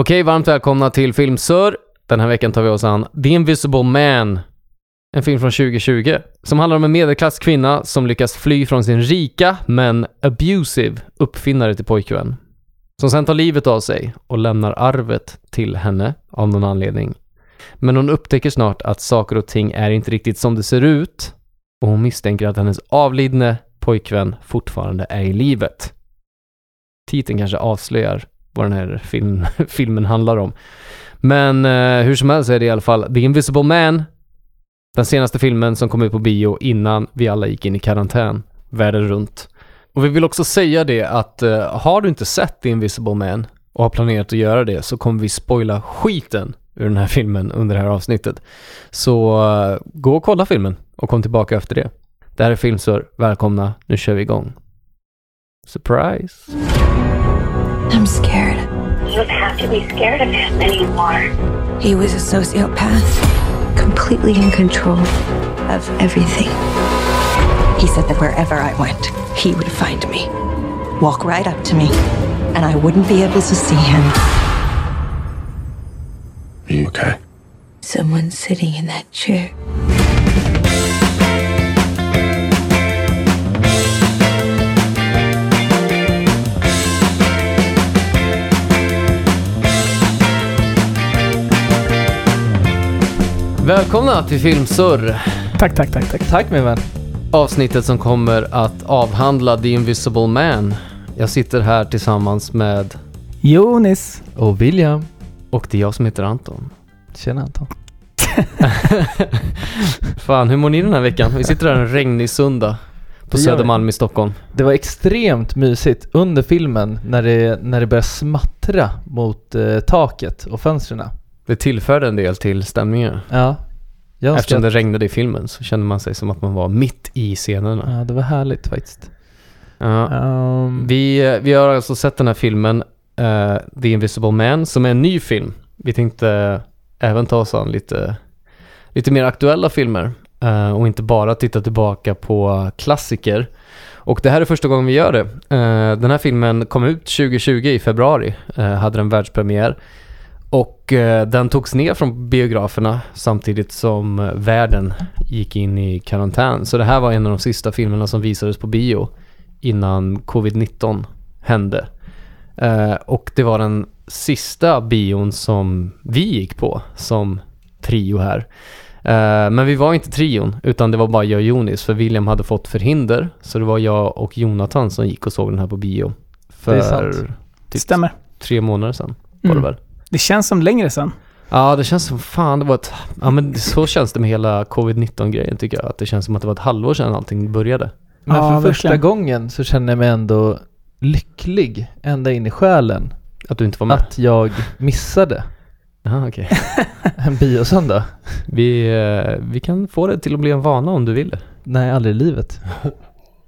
Okej, varmt välkomna till Filmsör. Den här veckan tar vi oss an The Invisible Man. En film från 2020 som handlar om en medelklass kvinna som lyckas fly från sin rika men abusive uppfinnare till pojkvän. Som sen tar livet av sig och lämnar arvet till henne av någon anledning. Men hon upptäcker snart att saker och ting är inte riktigt som det ser ut och hon misstänker att hennes avlidne pojkvän fortfarande är i livet. Titeln kanske avslöjar vad den här film, filmen handlar om. Men eh, hur som helst är det i alla fall The Invisible Man. Den senaste filmen som kom ut på bio innan vi alla gick in i karantän världen runt. Och vi vill också säga det att eh, har du inte sett The Invisible Man och har planerat att göra det så kommer vi spoila skiten ur den här filmen under det här avsnittet. Så eh, gå och kolla filmen och kom tillbaka efter det. Det här är Filmsör. Välkomna, nu kör vi igång. Surprise! I'm scared. You don't have to be scared of him anymore. He was a sociopath, completely in control of everything. He said that wherever I went, he would find me, walk right up to me, and I wouldn't be able to see him. Are you okay? Someone sitting in that chair. Välkomna till Filmsurr. Tack, tack, tack, tack. Tack min vän. Avsnittet som kommer att avhandla The Invisible Man. Jag sitter här tillsammans med, Jonis. Och William. och det är jag som heter Anton. Tjena Anton. Fan, hur mår ni den här veckan? Vi sitter här en regnig söndag på. Södermalm i Stockholm. Det var extremt mysigt under filmen när det, när det började smattra mot eh, taket och fönstren. Det tillförde en del till stämningen. Ja. Jag önskar Eftersom det att, regnade i filmen så kände man sig som att man var mitt i scenerna. ja, det var härligt faktiskt. Ja. Um, Vi, vi har alltså sett den här filmen eh, The Invisible Man som är en ny film. Vi tänkte även ta oss an lite, lite mer aktuella filmer eh, och inte bara titta tillbaka på klassiker. Och det här är första gången vi gör det. Eh, den här filmen kom ut 2020 i februari, eh, hade den världspremiär. Och eh, den togs ner från biograferna samtidigt som eh, världen gick in i karantän. Så det här var en av de sista filmerna som visades på bio innan covid-19 hände. Eh, och det var den sista bion som vi gick på som trio här. Eh, men vi var inte trion, utan det var bara jag och Jonis, för William hade fått förhinder. Så det var jag och Jonathan som gick och såg den här på bio. För Det är sant. Det stämmer. tre månader sedan var Mm. det väl? Det känns som längre sen. Ja, det känns som fan, det var ett... Ja men så känns det med hela covid-19 grejen tycker jag. Att det känns som att det var ett halvår sedan allting började. men Ja, för första verkligen. gång så känner jag mig ändå lycklig ända in i själen Att du inte var med. att jag missade Jaha, okej. en biosöndag. Vi, eh, vi kan få det till att bli en vana om du vill. Nej, aldrig i livet.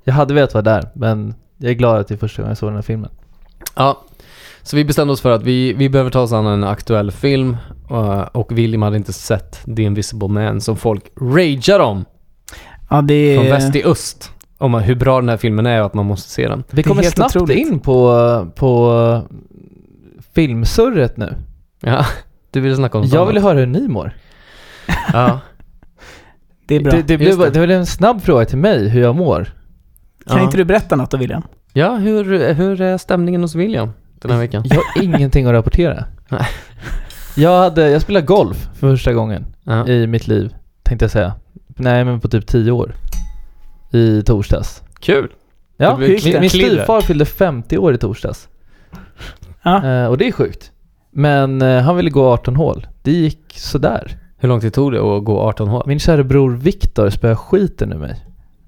Jag hade velat vara där, men jag är glad att det är första gången jag såg den här filmen. Ja, så vi bestämde oss för att vi, vi behöver ta oss an en aktuell film eh, och William hade inte sett The Invisible Man som folk ragear om Ja, det från väst till öst. Om hur bra den här filmen är och att man måste se den. Vi kommer helt snabbt otroligt. in på, på filmsurret nu. Ja, du ville snacka om Jag vill höra hur ni mår. Ja. Det är bra. Det, det, blev, det. det. det blev en snabb fråga till mig hur jag mår. Kan ja. inte du berätta något då, William? Ja, hur, hur är stämningen hos William den här veckan? Jag har ingenting att rapportera. Nej. Jag, hade, jag spelade golf för första gången Ja. i mitt liv, tänkte jag säga. Nej, men på typ 10 år. I torsdags. Kul! Ja, min, styvfar fyllde 50 år i torsdags. Ja. Eh, och det är sjukt. Men eh, han ville gå 18 hål. Det gick sådär. Hur lång tid tog det att gå 18 hål? Min kära bror Viktor spöade skiten ur mig.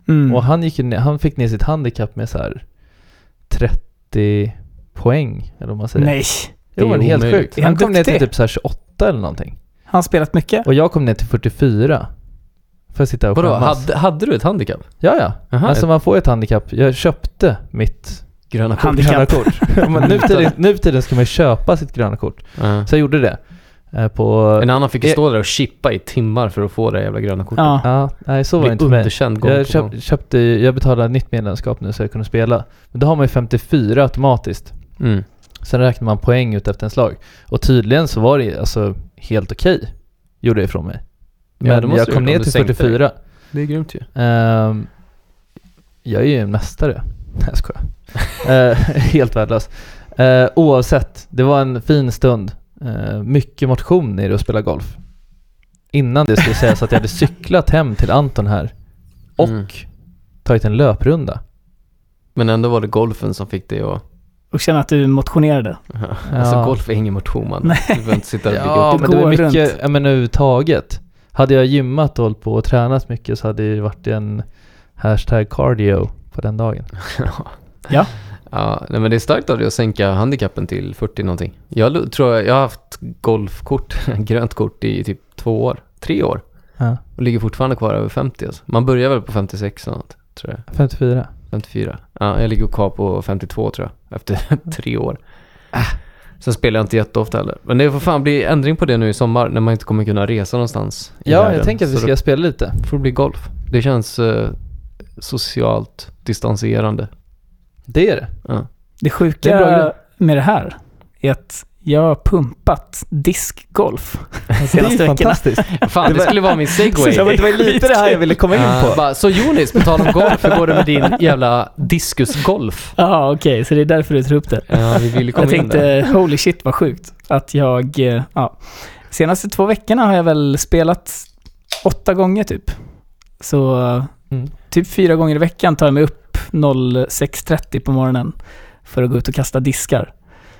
Mm. Och han, gick han fick ner sitt handikapp med så här 30 poäng, eller vad man säger. Nej. Jo, Det är men helt omöjligt. sjukt. Han han kom ner till typ så här 28 eller någonting. Han har spelat mycket. Och jag kom ner till 44. För att sitta och Vadå, skämmas. hade, hade du ett handikapp? Ja, ja. Jaha, alltså man får ett handikapp. Jag köpte mitt gröna kort? Gröna kort. Men nu, tiden, nu tiden ska man ju köpa sitt gröna kort. Ja. Så jag gjorde det. Eh, på... En annan fick ju Eh, stå där och chippa i timmar för att få det jävla gröna kortet. Ja. Ja, nej så var det inte underkänd gång Jag, gång. köp, köpte, jag betalade nytt medlemskap nu så jag kunde spela. Men då har man ju 54 automatiskt. Mm. Sen räknar man poäng ut efter en slag. Och tydligen så var det alltså helt okej. Gjorde jag ifrån mig. Ja, Men måste jag kom ner till sänkte 44. Det är grymt ju. Ehm, jag är ju en mästare. Nej jag skojar. Eh, helt värdelös. Uh, oavsett, det var en fin stund. Eh, mycket motion i det att spela golf. Innan det skulle sägas att jag hade cyklat hem till Anton här och Mm. tagit en löprunda. Men ändå var det golfen som fick dig att... Och känna att du motionerade. Alltså Ja. golf är ingen motion man. Nej. Du behöver inte sitta och bygga Ja, upp. men det var mycket, runt. jag menar överhuvudtaget. Hade jag gymmat och hållit på och tränat mycket så hade det ju varit en hashtag cardio på den dagen. Ja. Ja, nej, men det är starkt av dig att sänka handikappen till 40 någonting. Jag tror jag, jag har haft golfkort, grönt kort i typ två år, tre år. Ja. Och ligger fortfarande kvar över 50 alltså. Man börjar väl på 56 eller något, tror jag. 54. 54. Ja, jag ligger kvar på 52 tror jag, efter tre år. Ah. Sen spelar jag inte jätteofta heller. Men det får fan bli ändring på det nu i sommar när man inte kommer kunna resa någonstans Ja, världen. jag tänker att vi ska spela lite. får det bli golf. Det känns eh, socialt distanserande. Det är det. Ja. Det Det är sjuka bra grej. med det här är att jag har pumpat diskgolf de Det är senaste ju veckorna. fantastiskt. Fan, Det det skulle vara min segway. Ja, men det var lite det här jag ville komma in på. bara, så Jonis, på tal om golf, hur går det med din jävla diskusgolf? Ja, okej, så det är därför du tar upp det. Ja, vi ville komma Jag in där. tänkte, holy shit vad sjukt. Att jag, eh, ja. Senaste två veckorna har jag väl spelat åtta gånger typ. Så Mm. typ fyra gånger i veckan tar jag mig upp 06.30 på morgonen för att gå ut och kasta diskar.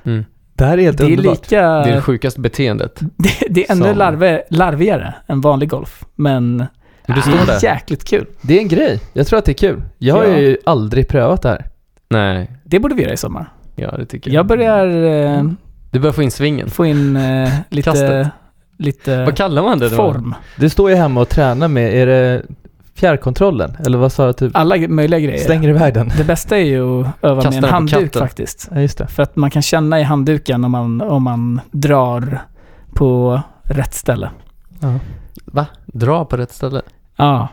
Mm. Det här är helt Det är underbart. lika... Det är det sjukaste beteendet. Det, det är ännu Som- larve, larvigare än vanlig golf. Men Du det står är där. jäkligt kul. Det är en grej. Jag tror att det är kul. Jag har Ja. ju aldrig prövat det här. Nej, Det borde vi göra i sommar. ja det tycker jag. Jag börjar eh, Du börjar få in svingen. få in eh, lite, Kastet. lite Vad kallar man det då? form. Du står ju hemma och tränar med, är det fjärrkontrollen? Eller vad sa jag? Typ, Alla möjliga grejer. stänger iväg den? Det bästa är ju att öva Kasta med en handduk faktiskt. Ja, just det. För att man kan känna i handduken om man, om man drar på rätt ställe. Ja. Va? Dra på rätt ställe? Ja,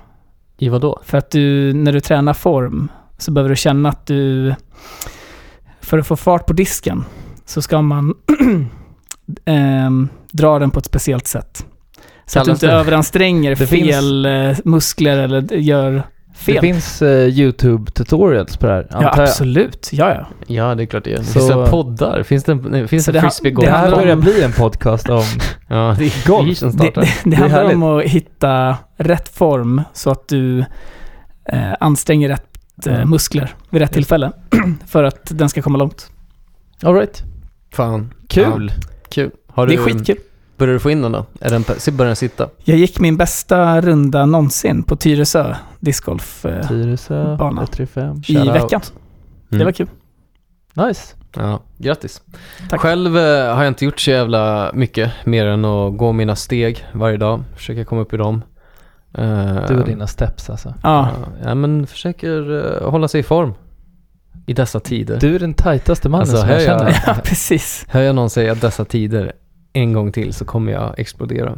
I vad då? för att du, när du tränar form så behöver du känna att du... För att få fart på disken så ska man ehm, dra den på ett speciellt sätt. Så att du inte det- överanstränger Det fel eh, muskler eller gör Det fel. finns uh, YouTube-tutorials på det här, ja, absolut. Ja, ja. Ja, det är klart det gör. Det Så- finns det poddar? Finns det, nej, finns det, det ha- frisbee det Det här börjar bli en podcast om... Ja, det är golf. som Det, det, det är handlar härligt. om att hitta rätt form så att du eh, anstränger rätt eh, muskler vid rätt tillfälle för att den ska komma långt. All right. Fan. Kul. Ja, kul. Har det är du, skitkul. Börjar du få in den då? Är den, börjar den sitta? Jag gick min bästa runda någonsin på Tyresö discgolf eh, Tyresö, Bana. 35. i veckan. Det Mm. var kul. Nice. Ja, grattis. Tack. Själv eh, har jag inte gjort så jävla mycket mer än att gå mina steg varje dag. Försöka komma upp i dem. Eh, Du och dina steps alltså. Ja, Ja, men försöker eh, hålla sig i form i dessa tider. Du är den tajtaste mannen Alltså, som jag jag- känner. ja precis. Hör jag någon säga dessa tider en gång till så kommer jag explodera.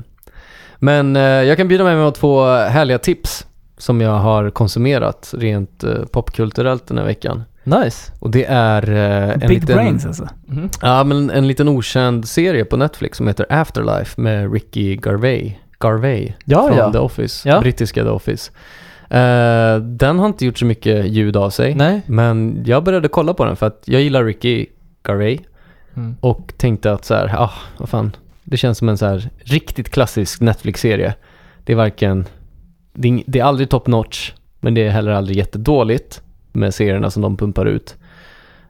Men eh, jag kan bjuda med mig två härliga tips som jag har konsumerat rent eh, popkulturellt den här veckan. Nice. Och det är eh, en Big liten... brains alltså. Mhm. Ja, men en liten okänd serie på Netflix som heter Afterlife med Ricky Garvey. Garvey Ja, från ja. The Office, Ja. brittiska The Office. Eh, den har inte gjort så mycket ljud av sig. Nej. Men jag började kolla på den för att jag gillar Ricky Garvey Mm. och tänkte att så här, ah, vad fan. Det känns som en så här riktigt klassisk Netflix-serie. Det är varken, det är, det är aldrig top notch, men det är heller aldrig jättedåligt med serierna som de pumpar ut.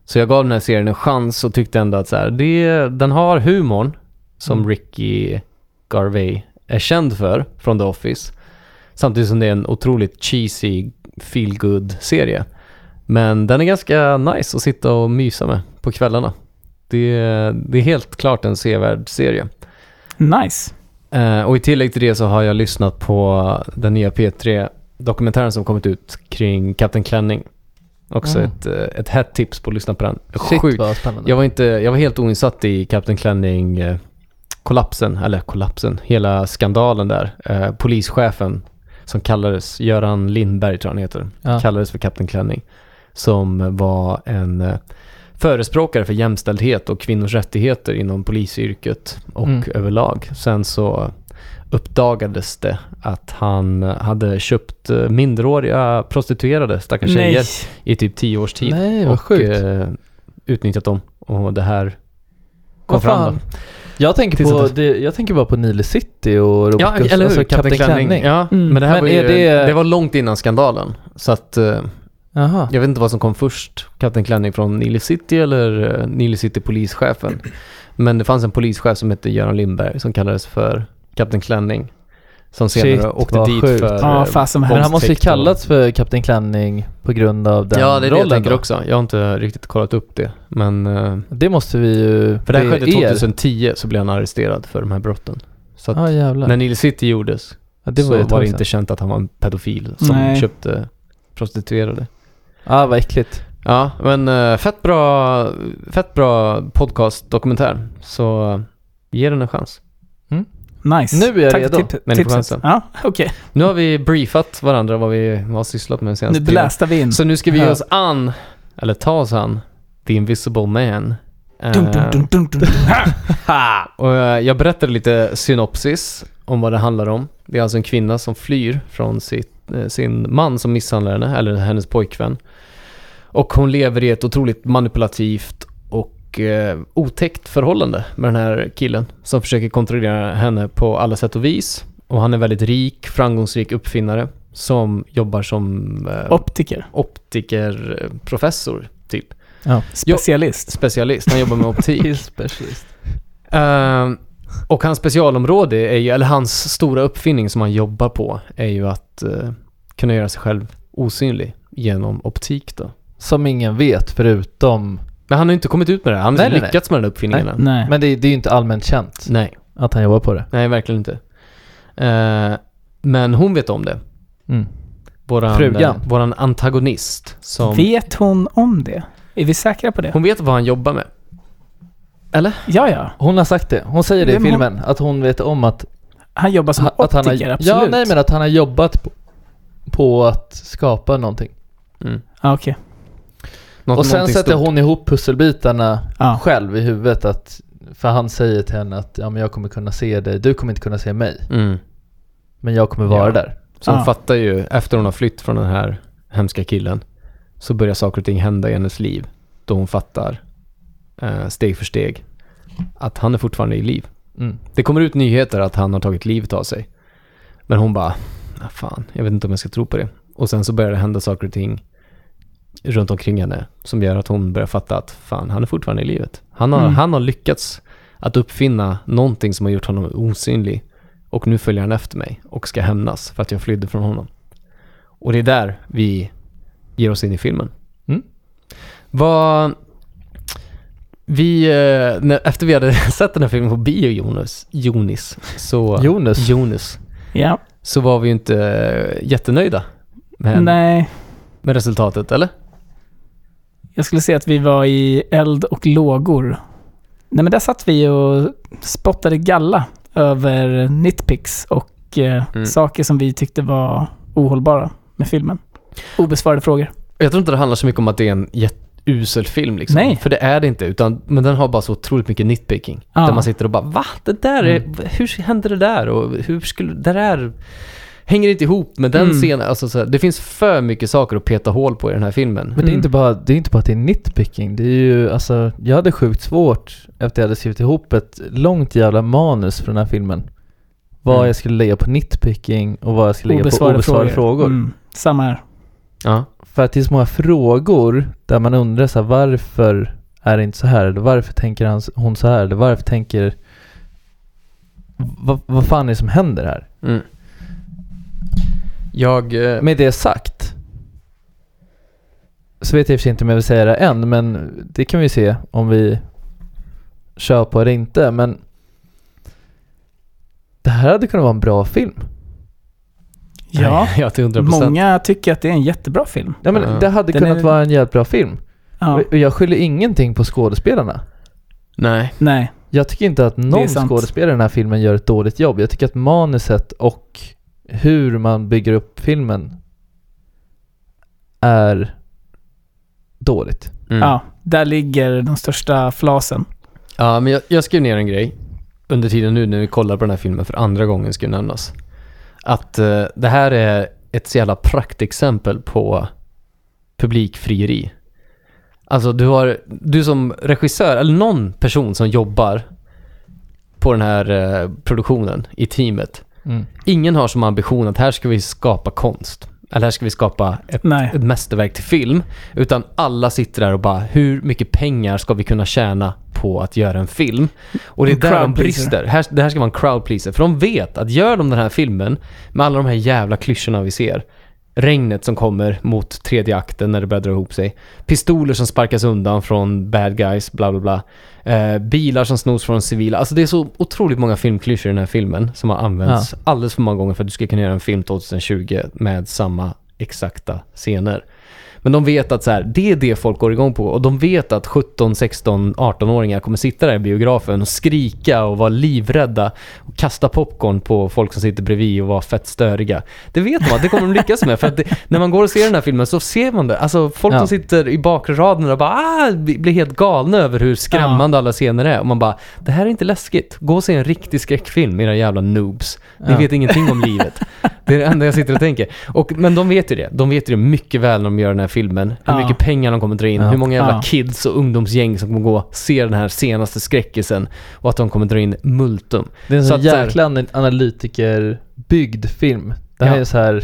Så jag gav den här serien en chans och tyckte ändå att så här, det, den har humorn som Mm. Ricky Garvey är känd för från The Office. Samtidigt som det är en otroligt cheesy feel good serie Men den är ganska nice att sitta och mysa med på kvällarna. Det, är- det är helt klart en sevärd serie. Nice. Eh, och i tillägg till det så har jag lyssnat på den nya P3-dokumentären som kommit ut kring Kapten Klänning. Också Mm. ett, eh, ett hett tips på att lyssna på den. Shit Sjukt. vad spännande. Jag var, inte, jag var helt oinsatt i Kapten Klänning eh, kollapsen, eller kollapsen, hela skandalen där. Polischefen som kallades, Göran Lindberg tror jag han heter, Ja. kallades för Kapten Klänning. Som var en eh, förespråkare för jämställdhet och kvinnors rättigheter inom polisyrket och Mm. överlag. Sen så uppdagades det att han hade köpt eh, minderåriga prostituerade stackars Nej. tjejer i typ tio års tid. Nej, och sjukt. eh, utnyttjat dem. Och det här kom Vad fram fan? då. Jag tänker, på, det, jag tänker bara på Nile City och Ja, Robotus, eller hur? alltså Kapten Klänning. Ja, Mm. men det här Men var ju, det- det... var långt innan skandalen. Så att eh, Jaha. jag vet inte vad som kom först. Kapten Klänning från Nile City eller uh, Nile City polischefen. Men det fanns en polischef som hette Göran Lindberg som kallades för Kapten Klänning. Som senare Shit, åkte dit sjukt. för Ja, eh, fasen vad Men han måste ju kallats för Kapten Klänning på grund av den Ja, det är det jag rollen tänker då. också. Jag har inte riktigt kollat upp det. Men... eh, Det måste vi ju... för det här skedde är- 2010 så blev han arresterad för de här brotten. Så att jävlar. när Nile City gjordes ja, det så var var det inte känt att han var en pedofil som Nej. köpte prostituerade. Ja, vad äckligt. Ja, men eh, fett bra, fett bra podcast-dokumentär. Så uh, ge den en chans. Nice. Nu är jag Tack redo. tip- får tipset. Ja, okej. Nu har vi briefat varandra vad vi har sysslat med Nu senaste tiden. blästar vi in. Så nu ska vi ge oss an, eller ta oss an, The Invisible Man. Eh, Dun, dun, dun! Och jag berättade lite synopsis om vad det handlar om. Det är alltså en kvinna som flyr från sitt, sin man som misshandlar henne, eller hennes pojkvän. Och hon lever i ett otroligt manipulativt och eh, otäckt förhållande med den här killen som försöker kontrollera henne på alla sätt och vis. Och han är väldigt rik, framgångsrik uppfinnare som jobbar som eh, Optiker. optikerprofessor, typ. Specialist. Specialist, han jobbar med optik. specialist. Ehm, och hans specialområde är ju, eller hans stora uppfinning som han jobbar på är ju att eh, kunna göra sig själv osynlig genom optik då. Som ingen vet förutom... Men han har ju inte kommit ut med det. Han har Nej, inte nej, nej. lyckats med den uppfinningen än. Nej. Men det, det är ju inte allmänt känt Nej, att han jobbar på det. nej verkligen inte. Eh, men hon vet om det. Mm. Våran, Frugan. eh, våran antagonist som... Vet hon om det? Är vi säkra på det? Hon vet vad han jobbar med. Eller? Ja, ja. Hon har sagt det. Hon säger det i Men hon- filmen. Att hon vet om att... Han jobbar som att han optiker, har, absolut. Ja, nej men att han har jobbat på, på att skapa någonting. Mm. Ja, okej. Något, och sen sätter stort. hon ihop pusselbitarna Ja. själv i huvudet att... För han säger till henne att ja, men jag kommer kunna se dig, du kommer inte kunna se mig. Mm. Men jag kommer vara Ja. där. Så hon Ja. fattar ju, efter hon har flytt från den här hemska killen, så börjar saker och ting hända i hennes liv. Då hon fattar, eh, steg för steg, att han är fortfarande i liv. Mm. Det kommer ut nyheter att han har tagit livet av sig. Men hon bara, ah, fan, jag vet inte om jag ska tro på det. Och sen så börjar det hända saker och ting runt omkring henne som gör att hon börjar fatta att fan, han är fortfarande i livet. Han har, Mm. han har lyckats att uppfinna någonting som har gjort honom osynlig. Och nu följer han efter mig och ska hämnas för att jag flydde från honom. Och det är där vi ger oss in i filmen. Mm. Vad... Vi, eh, när, efter vi hade sett den här filmen på bio, Jonas, Jonis, så... Jonas. Jonas. Ja. Så var vi ju inte jättenöjda med, Nej. med resultatet, eller? Jag skulle säga att vi var i eld och lågor. Nej men där satt vi och spottade galla över nitpicks och eh, Mm. saker som vi tyckte var ohållbara med filmen. Obesvarade frågor. Jag tror inte det handlar så mycket om att det är en jätteusel film liksom. Nej. För det är det inte, utan, men den har bara så otroligt mycket nitpicking. Ja. Där man sitter och bara va? Det där är, Mm. hur hände det där? Och hur skulle, det där hänger inte ihop med den Mm. scenen. Alltså, så här, det finns för mycket saker att peta hål på i den här filmen. Men det är, Mm. inte bara, det är inte bara att det är nitpicking. Det är ju, alltså, jag hade sjukt svårt efter jag hade skrivit ihop ett långt jävla manus för den här filmen. Vad Mm. jag skulle lägga på nitpicking och vad jag skulle lägga på obesvarade frågor. Mm. Samma här. Ja. För att det är så många frågor där man undrar så här, varför är det inte så här? Eller varför tänker han, hon så här? Eller varför tänker... Vad, vad fan är det som händer här? Mm. Jag... eh, Med det sagt så vet jag i och för sig inte om jag vill säga det än, men det kan vi se om vi kör på det inte. Men det här hade kunnat vara en bra film. Ja. ja, till 100 procent. Många tycker att det är en jättebra film. Ja, men. Det hade Den kunnat är- vara en jävligt bra film. Ja. Och jag skyller ingenting på skådespelarna. Nej. Nej. Jag tycker inte att någon skådespelare i den här filmen gör ett dåligt jobb. Jag tycker att manuset och hur man bygger upp filmen är dåligt. Mm. Ja, där ligger de största flasen. Ja, men jag, jag skrev ner en grej under tiden nu när vi kollar på den här filmen för andra gången ska nämnas. Att eh, det här är ett så jävla praktexempel på publikfrieri. Alltså du har, du som regissör, eller någon person som jobbar på den här eh, produktionen i teamet. Mm. Ingen har som ambition att här ska vi skapa konst. Eller här ska vi skapa ett, Nej. ett mästerverk till film. Utan alla sitter där och bara, hur mycket pengar ska vi kunna tjäna på att göra en film? Och det är En där de brister. Här, det här ska vara en crowd pleaser. För de vet att gör de den här filmen med alla de här jävla klyschorna vi ser. Regnet som kommer mot tredje akten när det börjar dra ihop sig. Pistoler som sparkas undan från bad guys, bla bla bla. Eh, bilar som snos från civila. Alltså det är så otroligt många filmklyschor i den här filmen som har använts alldeles för många gånger för att du ska kunna göra en film 2020 med samma exakta scener. Men de vet att så här, det är det folk går igång på och de vet att 17, 16, 18-åringar kommer sitta där i biografen och skrika och vara livrädda och kasta popcorn på folk som sitter bredvid och vara fett störiga. Det vet de att det kommer de lyckas med för att det, när man går och ser den här filmen så ser man det. Alltså folk Ja. som sitter i bakre raden och bara ah, blir helt galna över hur skrämmande alla scener är och man bara det här är inte läskigt. Gå och se en riktig skräckfilm, era jävla noobs. Ni Ja. vet ingenting om livet. Det är det enda jag sitter och tänker. Och, men de vet ju det. De vet ju det mycket väl när de gör den här filmen. Hur Ja. mycket pengar de kommer dra in. Ja. Hur många jävla Ja. kids och ungdomsgäng som kommer gå och se den här senaste skräckisen. Och att de kommer dra in multum. Det är en Så jäkla ana- analytikerbyggd film. Det här Ja. är så här,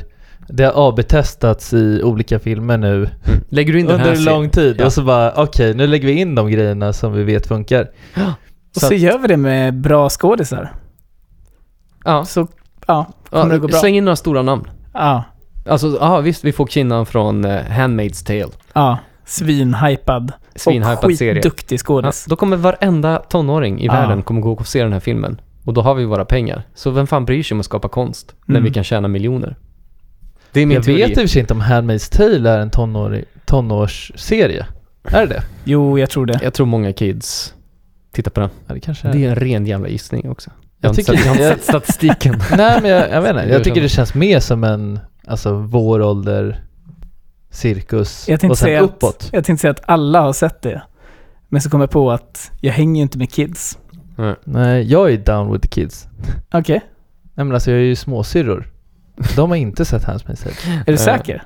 det har AB-testats i olika filmer nu Lägger du in den under här en lång tid Ja. och så bara okej, nu lägger vi in de grejerna som vi vet funkar. Och Så så att- gör vi det med bra skådisar. Ja, Så, ja, kommer det gå ja bra. släng in några stora namn. Ja, Alltså, ja visst, vi får kvinnan från uh, Handmaid's Tale. ja. Svinhypad. Svinhypad och serie. skitduktig Ja, skådis. då kommer varenda tonåring i Ja. världen kommer gå och se den här filmen. Och då har vi våra pengar. Så vem fan bryr sig om att skapa konst när Mm. vi kan tjäna miljoner? Det är min Jag teori. vet i och för sig inte om Handmaid's Tale är en tonårig, tonårsserie. Är det det? Jo, jag tror det. Jag tror många kids tittar på den. Ja, det kanske är. Det är en ren jävla gissning också. Jag, Jag har, inte tycker- sett, jag har inte sett statistiken. Nej men jag, jag vet inte, jag tycker det känns mer som en, alltså vår ålder, cirkus Jag tänkte, och sen säga uppåt. att, jag tänkte säga att alla har sett det. Men så kom jag på att jag hänger ju inte med kids. Nej, jag är down with the kids. Okej, Nej men alltså jag är ju småsyrror. De har inte sett Handmaid's Tale. är du säker?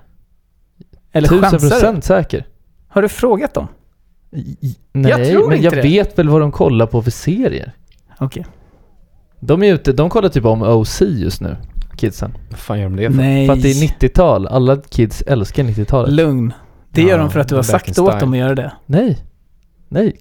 Eller Tusen procent säker. Har du frågat dem? I- Nej, tror men inte jag det. vet väl vad de kollar på för serier. Okej. De är ute, de kollar typ om OC just nu, kidsen. Vad fan gör de det för? Nej. För att det är 90-tal, alla kids älskar 90-talet. Lugn. Det Ja, gör de för att du har sagt åt dem att göra det. Nej. Nej.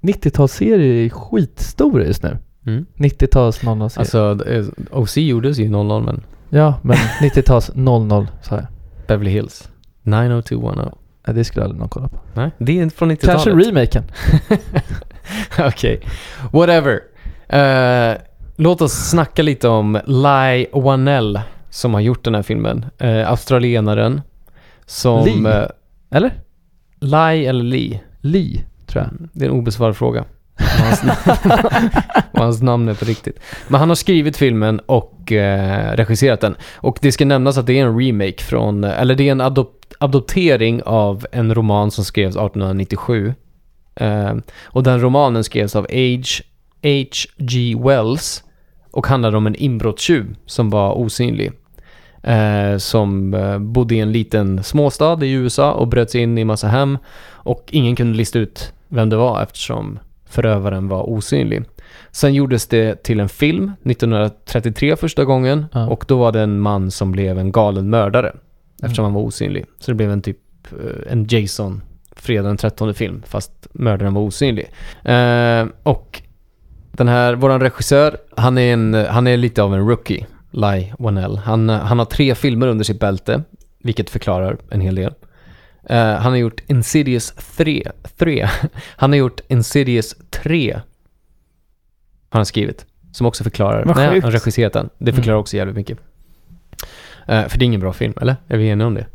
90-talsserier är skitstora just nu. Mm. 90-tals 00-serier. Alltså, eh, OC gjordes ju 00 men ja, men 90-tals 00 sa jag. Beverly Hills. 90210. Nej, det skulle aldrig någon kolla på. Nej, det är inte från 90-talet. Kanske remaken. Okej, whatever. Eh, låt oss snacka lite om Lai Wanell som har gjort den här filmen. Uh, australienaren som... Lee. eh, Eller? Lai eller Lee? Lee, tror jag. Det är en obesvarad fråga. Vad hans, vad hans namn är på riktigt. Men han har skrivit filmen och eh, regisserat den. Och det ska nämnas att det är en remake från, eller det är en adop- adoptering av en roman som skrevs 1897. Eh, och den romanen skrevs av H. H.G. Wells och handlade om en inbrottstjuv som var osynlig. Eh, som eh, bodde i en liten småstad i USA och bröt sig in i massa hem och ingen kunde lista ut vem det var eftersom förövaren var osynlig. Sen gjordes det till en film 1933 första gången Ja. och då var det en man som blev en galen mördare eftersom han var osynlig. Så det blev en typ eh, en Jason fredag den 13 film fast mördaren var osynlig. Eh, och den här, våran regissör, han är, en, han är lite av en rookie, Lai Wanell. Han, han har tre filmer under sitt bälte, vilket förklarar en hel del. Eh, han har gjort Insidious 3, 3. Han har gjort Insidious 3. Har han skrivit. Som också förklarar. Vad Nej, han har regisserat den. Det förklarar Mm. också jävligt mycket. Eh, för det är ingen bra film, eller? Är vi eniga om det?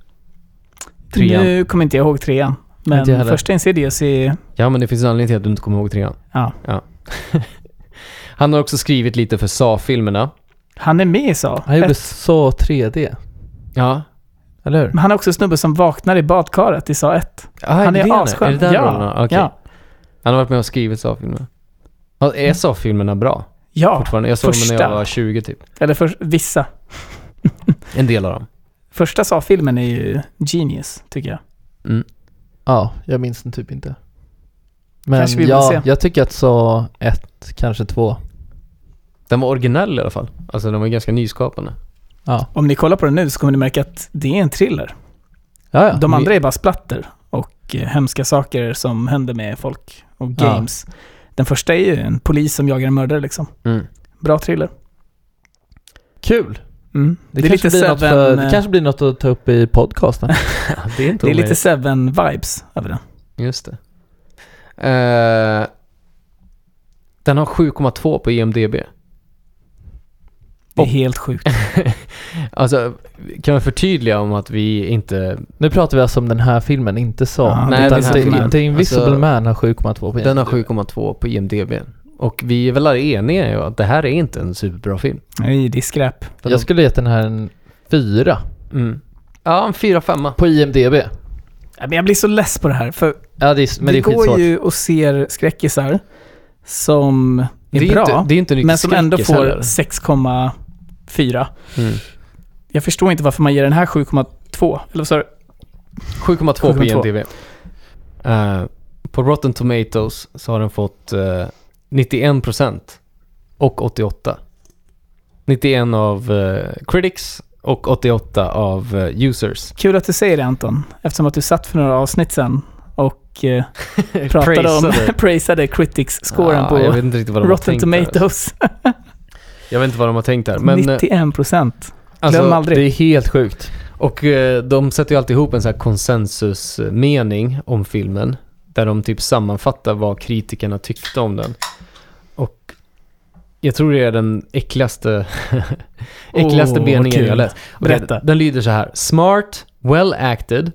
Trean. Nu kommer inte jag ihåg trean. Men första Insidious är... Ja, men det finns en anledning till att du inte kommer ihåg trean. Ja. Han har också skrivit lite för Saw-filmerna. Han är med i Sa. Han gjorde Ett. så 3D. Ja. Eller hur? Men han är också en snubbe som vaknar i badkaret i Sa 1. Ah, Han är asskön. Är det där Ja? Okej. Ja. Han har varit med och skrivit Saw-filmerna. Ja, Är Saw-filmerna bra? Ja, Fortfarande? Jag såg dem när första. jag var 20 typ. eller för vissa. En del av dem. Första Sa-filmen är ju genius, tycker jag. Mm. Ja, jag minns den typ inte. Men Kanske vi vill ja, se. jag tycker att så ett, kanske två. Den var originell i alla fall. Alltså den var ganska nyskapande. Ja, Om ni kollar på den nu så kommer ni märka att det är en thriller. ja, ja. De andra är bara splatter och eh, hemska saker som händer med folk och Ja. games. Den första är ju en polis som jagar en mördare liksom. Mm. Bra thriller. Kul! Mm. Det, Det, kanske lite blir något Seven, för, det eh, kanske blir något att ta upp i podcasten. det är inte det är lite. Seven-vibes över den. Just det. Eh, den har 7,2 på IMDB. Det är helt sjukt. Alltså, kan man förtydliga om att vi inte... nu pratar vi alltså om den här filmen, inte så. Ja, nej, Utan den här filmen. The Invisible Alltså, Man har 7,2 på Den har IMDb. 7,2 på IMDB. Och vi är väl eniga i att det här är inte en superbra film. Nej, det är skräp. Jag skulle gett den här en fyra Mm. Ja, en 4-5. på IMDB. Men jag blir så less på det här, för Ja, det är, men vi det är går skitsvårt. ju och ser skräckisar som är, Det är, bra, inte, det är inte men som ändå får heller. 6,4. Mm. Jag förstår inte varför man ger den här 7,2. Eller vad sa du? 7,2 på 7,2. IMDB. Eh, på Rotten Tomatoes så har den fått uh, 91% och 88. 91 av eh, critics och 88 av eh, users. Kul att du säger det Anton, eftersom att du satt för några avsnitt sen och eh, pratade om, Praisade. critics-scoren Ja, på Rotten. Tomatoes. Jag vet inte vad de har tänkt där. Men, eh, 91 procent. alltså, Glöm aldrig. Det är helt sjukt. Och eh, de sätter ju alltid ihop en sån här konsensusmening om filmen. Där de typ sammanfattar vad kritikerna tyckte om den. Och jag tror det är den äckligaste, äckligaste Åh, meningen kul. jag läst. Berätta. Den lyder så här. Smart, well acted.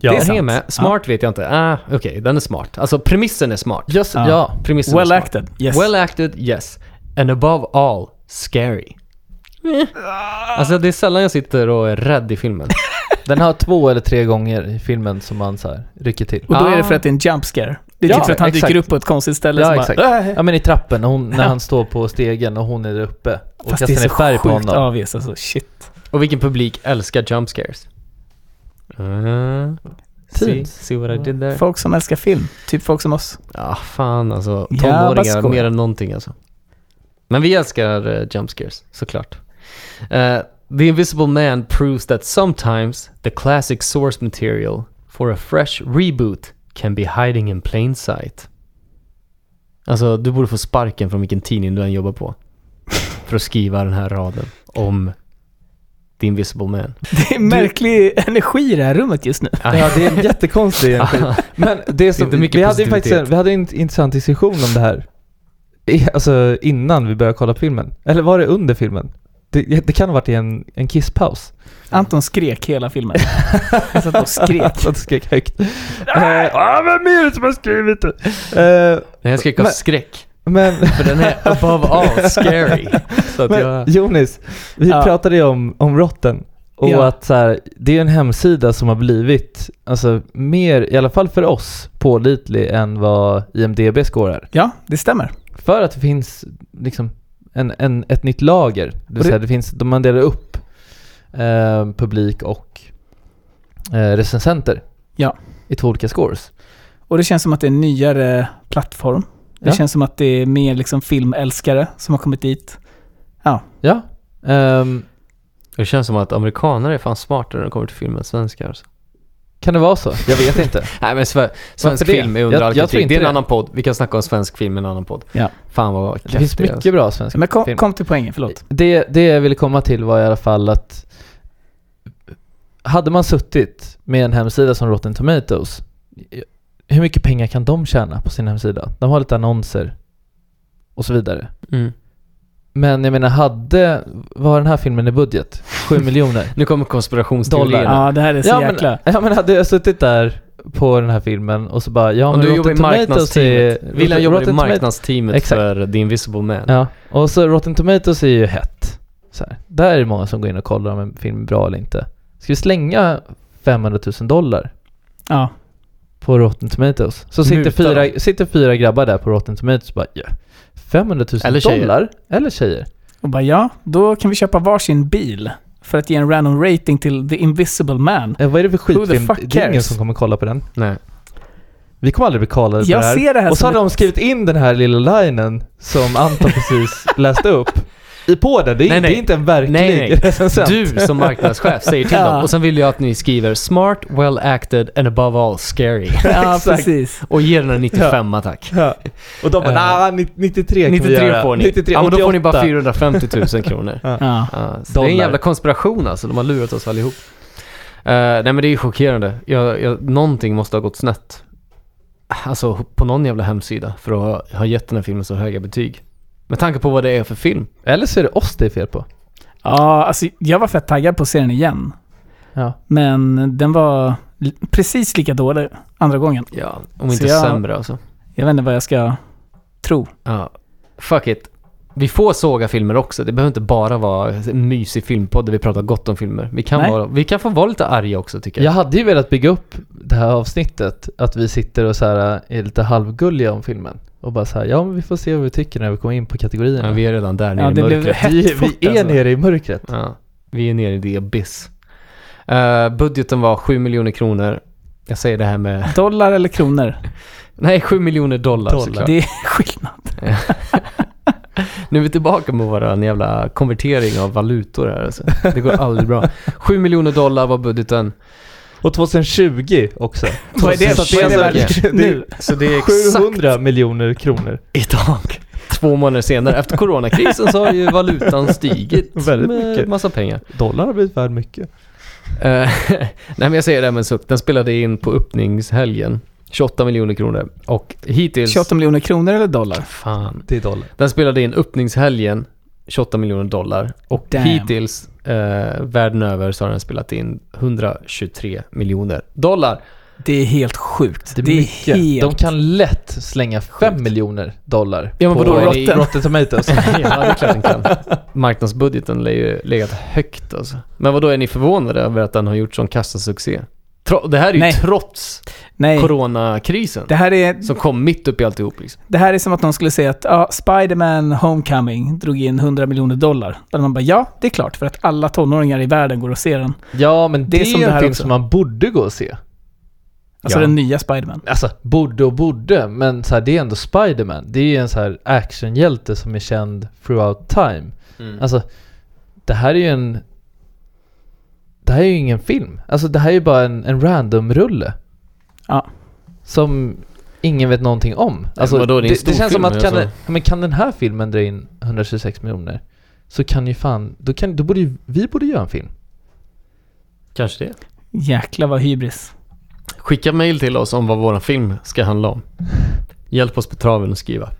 Det är sant. med. Smart vet jag inte. Ah, Okej, den är smart. Alltså premissen är smart. Just, Ja. ja. Premissen är Well smart. acted, yes. Well acted, yes. And above all, scary. Alltså det är sällan jag sitter och är rädd i filmen. Den har två eller tre gånger i filmen som man så här rycker till. och då är det Ah. för att det är en jump scare. Det är Ja, typ för att han exakt. dyker upp på ett konstigt ställe Ja, som exakt. bara... "Äh." Ja men i trappen, när, hon, när Ja. han står på stegen och hon är där uppe och Fast det är kastar så ner färg på sjukt honom. obvious alltså, shit. Och vilken publik älskar jump scares? Uh, see, see what I did there? Folk som älskar film, typ folk som oss. Ja, fan alltså. Ja, Tonåringar skoja. mer än någonting alltså. Men vi älskar uh, jump scares, såklart. Uh, the Invisible Man proves that sometimes the classic source material for a fresh reboot can be hiding in plain sight. Alltså, du borde få sparken från vilken tidning du än jobbar på. För att skriva den här raden om The Invisible Man. Det är märklig energi i det här rummet just nu. Ja, det är en jättekonstig energi. Men det som, Inte mycket vi hade ju faktiskt en, vi hade en intressant diskussion om det här. I, alltså innan vi började kolla filmen. Eller var det under filmen? Det, det kan ha varit i en, en kisspaus. Anton skrek hela filmen. Han satt och skrek. Det skrek högt. Eh, ah, vem är det som har skrivit det? Nej, jag skrek av Men- skräck. men, För den är above all scary. Så att men jag... Jonis, vi Ja. pratade ju om, om Rotten. Och Ja. att så här, det är en hemsida som har blivit, alltså mer, i alla fall för oss, pålitlig än vad IMDB skårar. Ja, det stämmer. För att det finns liksom en, en, ett nytt lager. Det vill säga det finns, de man delar upp eh, publik och eh, recensenter Ja. i två olika scores. Och det känns som att det är en nyare plattform. Det Ja. känns som att det är mer liksom filmälskare som har kommit dit. Ja. Ehm, Det känns som att amerikaner är fan smartare när det kommer till film än svenskar. Alltså. Kan det vara så? Jag vet inte. Nej men sve- svensk det? film är under Jag- all jag tror kritik. inte Det är en det. annan podd. Vi kan snacka om svensk film i en annan podd. Ja. Fan vad Det finns mycket bra svensk Men kom, film. kom till poängen, förlåt. Det, det jag ville komma till var i alla fall att hade man suttit med en hemsida som Rotten Tomatoes, hur mycket pengar kan de tjäna på sin hemsida? De har lite annonser och så vidare. alltså. Mm. Men jag menar, hade, vad har den här filmen i budget? 7 miljoner? Nu kommer konspirationsteorierna. Ja, det här är så ja, jäkla... men, ja men hade jag suttit där på den här filmen och så bara, ja Om men du jobbar i marknadsteamet. är... William jobbar i marknadsteamet Exakt. för The Invisible Man. Ja, och så Rotten Tomatoes är ju hett. Så här. Där är det många som går in och kollar om en film är bra eller inte. Ska vi slänga 500 000 dollar Ja. på Rotten Tomatoes? Så Muta sitter fyra, sitter fyra grabbar där på Rotten Tomatoes och bara ja, 500 000 Eller tjejer. dollar? Eller tjejer? Och bara ja, då kan vi köpa varsin bil för att ge en random rating till The Invisible Man. Eh, vad är det för skitfilm? Det är ingen som kommer kolla på den. Nej. Vi kommer aldrig bli kallade på det här. ser det här och så har de skrivit in den här lilla linen som Anton precis läste upp i på den. Det är, Nej, nej. det är inte en verklig Nej, nej. recensent. Du som marknadschef säger till Ja. dem. Och sen vill jag att ni skriver smart, well acted and above all scary. Ja, Exakt. precis. Och ger den en 95 tack. Ja. Och de bara Eh, nah, 93 kan vi 93 göra. får ni. 93, ja, men då får ni bara 88. 450 000 kronor. Ja. Ja, så det är en jävla konspiration alltså. De har lurat oss allihop. Uh, nej men det är ju chockerande. Jag, jag, någonting måste ha gått snett. Alltså på någon jävla hemsida för att ha, ha gett den här filmen så höga betyg. Med tanke på vad det är för film. Eller så är det oss det är fel på. ja, alltså jag var fett taggad på att se den igen. Ja. Men den var precis lika dålig andra gången. Ja, om Så inte jag- sämre alltså. Jag vet inte vad jag ska tro. Ja, fuck it. Vi får såga filmer också. Det behöver inte bara vara en mysig filmpodd där vi pratar gott om filmer. Vi kan, Nej. vara, vi kan få vara lite arga också tycker jag. Jag hade ju velat bygga upp det här avsnittet, att vi sitter och så här är lite halvgulliga om filmen. Och bara så här, ja men vi får se vad vi tycker när vi kommer in på kategorierna. Men vi är redan där nere Ja, i det blev mörkret. hett vi, fort, vi är alltså. nere i mörkret. Ja, vi är nere i the abyss. Uh, budgeten var 7 miljoner kronor. Jag säger det här med... Dollar eller kronor? Nej, 7 miljoner dollar, Dollar. såklart. Det är skillnad. Nu är vi tillbaka med våran jävla konvertering av valutor här alltså. Det går aldrig bra. 7 miljoner dollar var budgeten. Och 2020 också. Vad är det? Så Vad är det är värt det, nu? Så det är exakt 700 miljoner kronor. idag. Två månader senare, efter coronakrisen, så har ju valutan stigit Väldigt med mycket. massa pengar. Dollarn har blivit värd mycket. Eh, Nej men jag säger det här med suck. Den spelade in på öppningshelgen. 28 miljoner kronor. Och hittills... 28 miljoner kronor eller dollar? Fan. Det är dollar. Den spelade in öppningshelgen 28 miljoner dollar. Och Damn. hittills eh, världen över så har den spelat in 123 miljoner dollar. Det är helt sjukt. Det är, Det är mycket. helt... De kan lätt slänga 5 miljoner dollar Ja, men på vadå, Rotten, Rotten Tomatoes. ja, det är klart den kan. Marknadsbudgeten lär ju legat högt alltså. Men vad då är ni förvånade över att den har gjort sån kassasuccé? Det här är ju Nej. trots Nej, coronakrisen. det här, är, Som kom mitt upp i alltihop liksom. det här är som att någon skulle säga att ja, Spider-Man Homecoming drog in 100 miljoner dollar. Där man bara ja, det är klart för att alla tonåringar i världen går och ser den. Ja, men det, Det är som det en film också. som man borde gå och se. Alltså Ja. den nya Spider-Man. Alltså, borde och borde, men så här, det är ändå Spider-Man. Det är ju en så här actionhjälte som är känd throughout time. Alltså, det här är ju en... Det här är ju ingen film. Alltså det här är ju bara en, en random-rulle. Ja. Som ingen vet någonting om. Alltså, vadå, det är en det, stor det känns som film, att kan, alltså. det, men kan den här filmen dra in 126 miljoner så kan ju fan, då, kan, då borde ju vi borde göra en film. Kanske det. Jäklar vad hybris. Skicka mail till oss om vad vår film ska handla om. Hjälp oss på traven att skriva.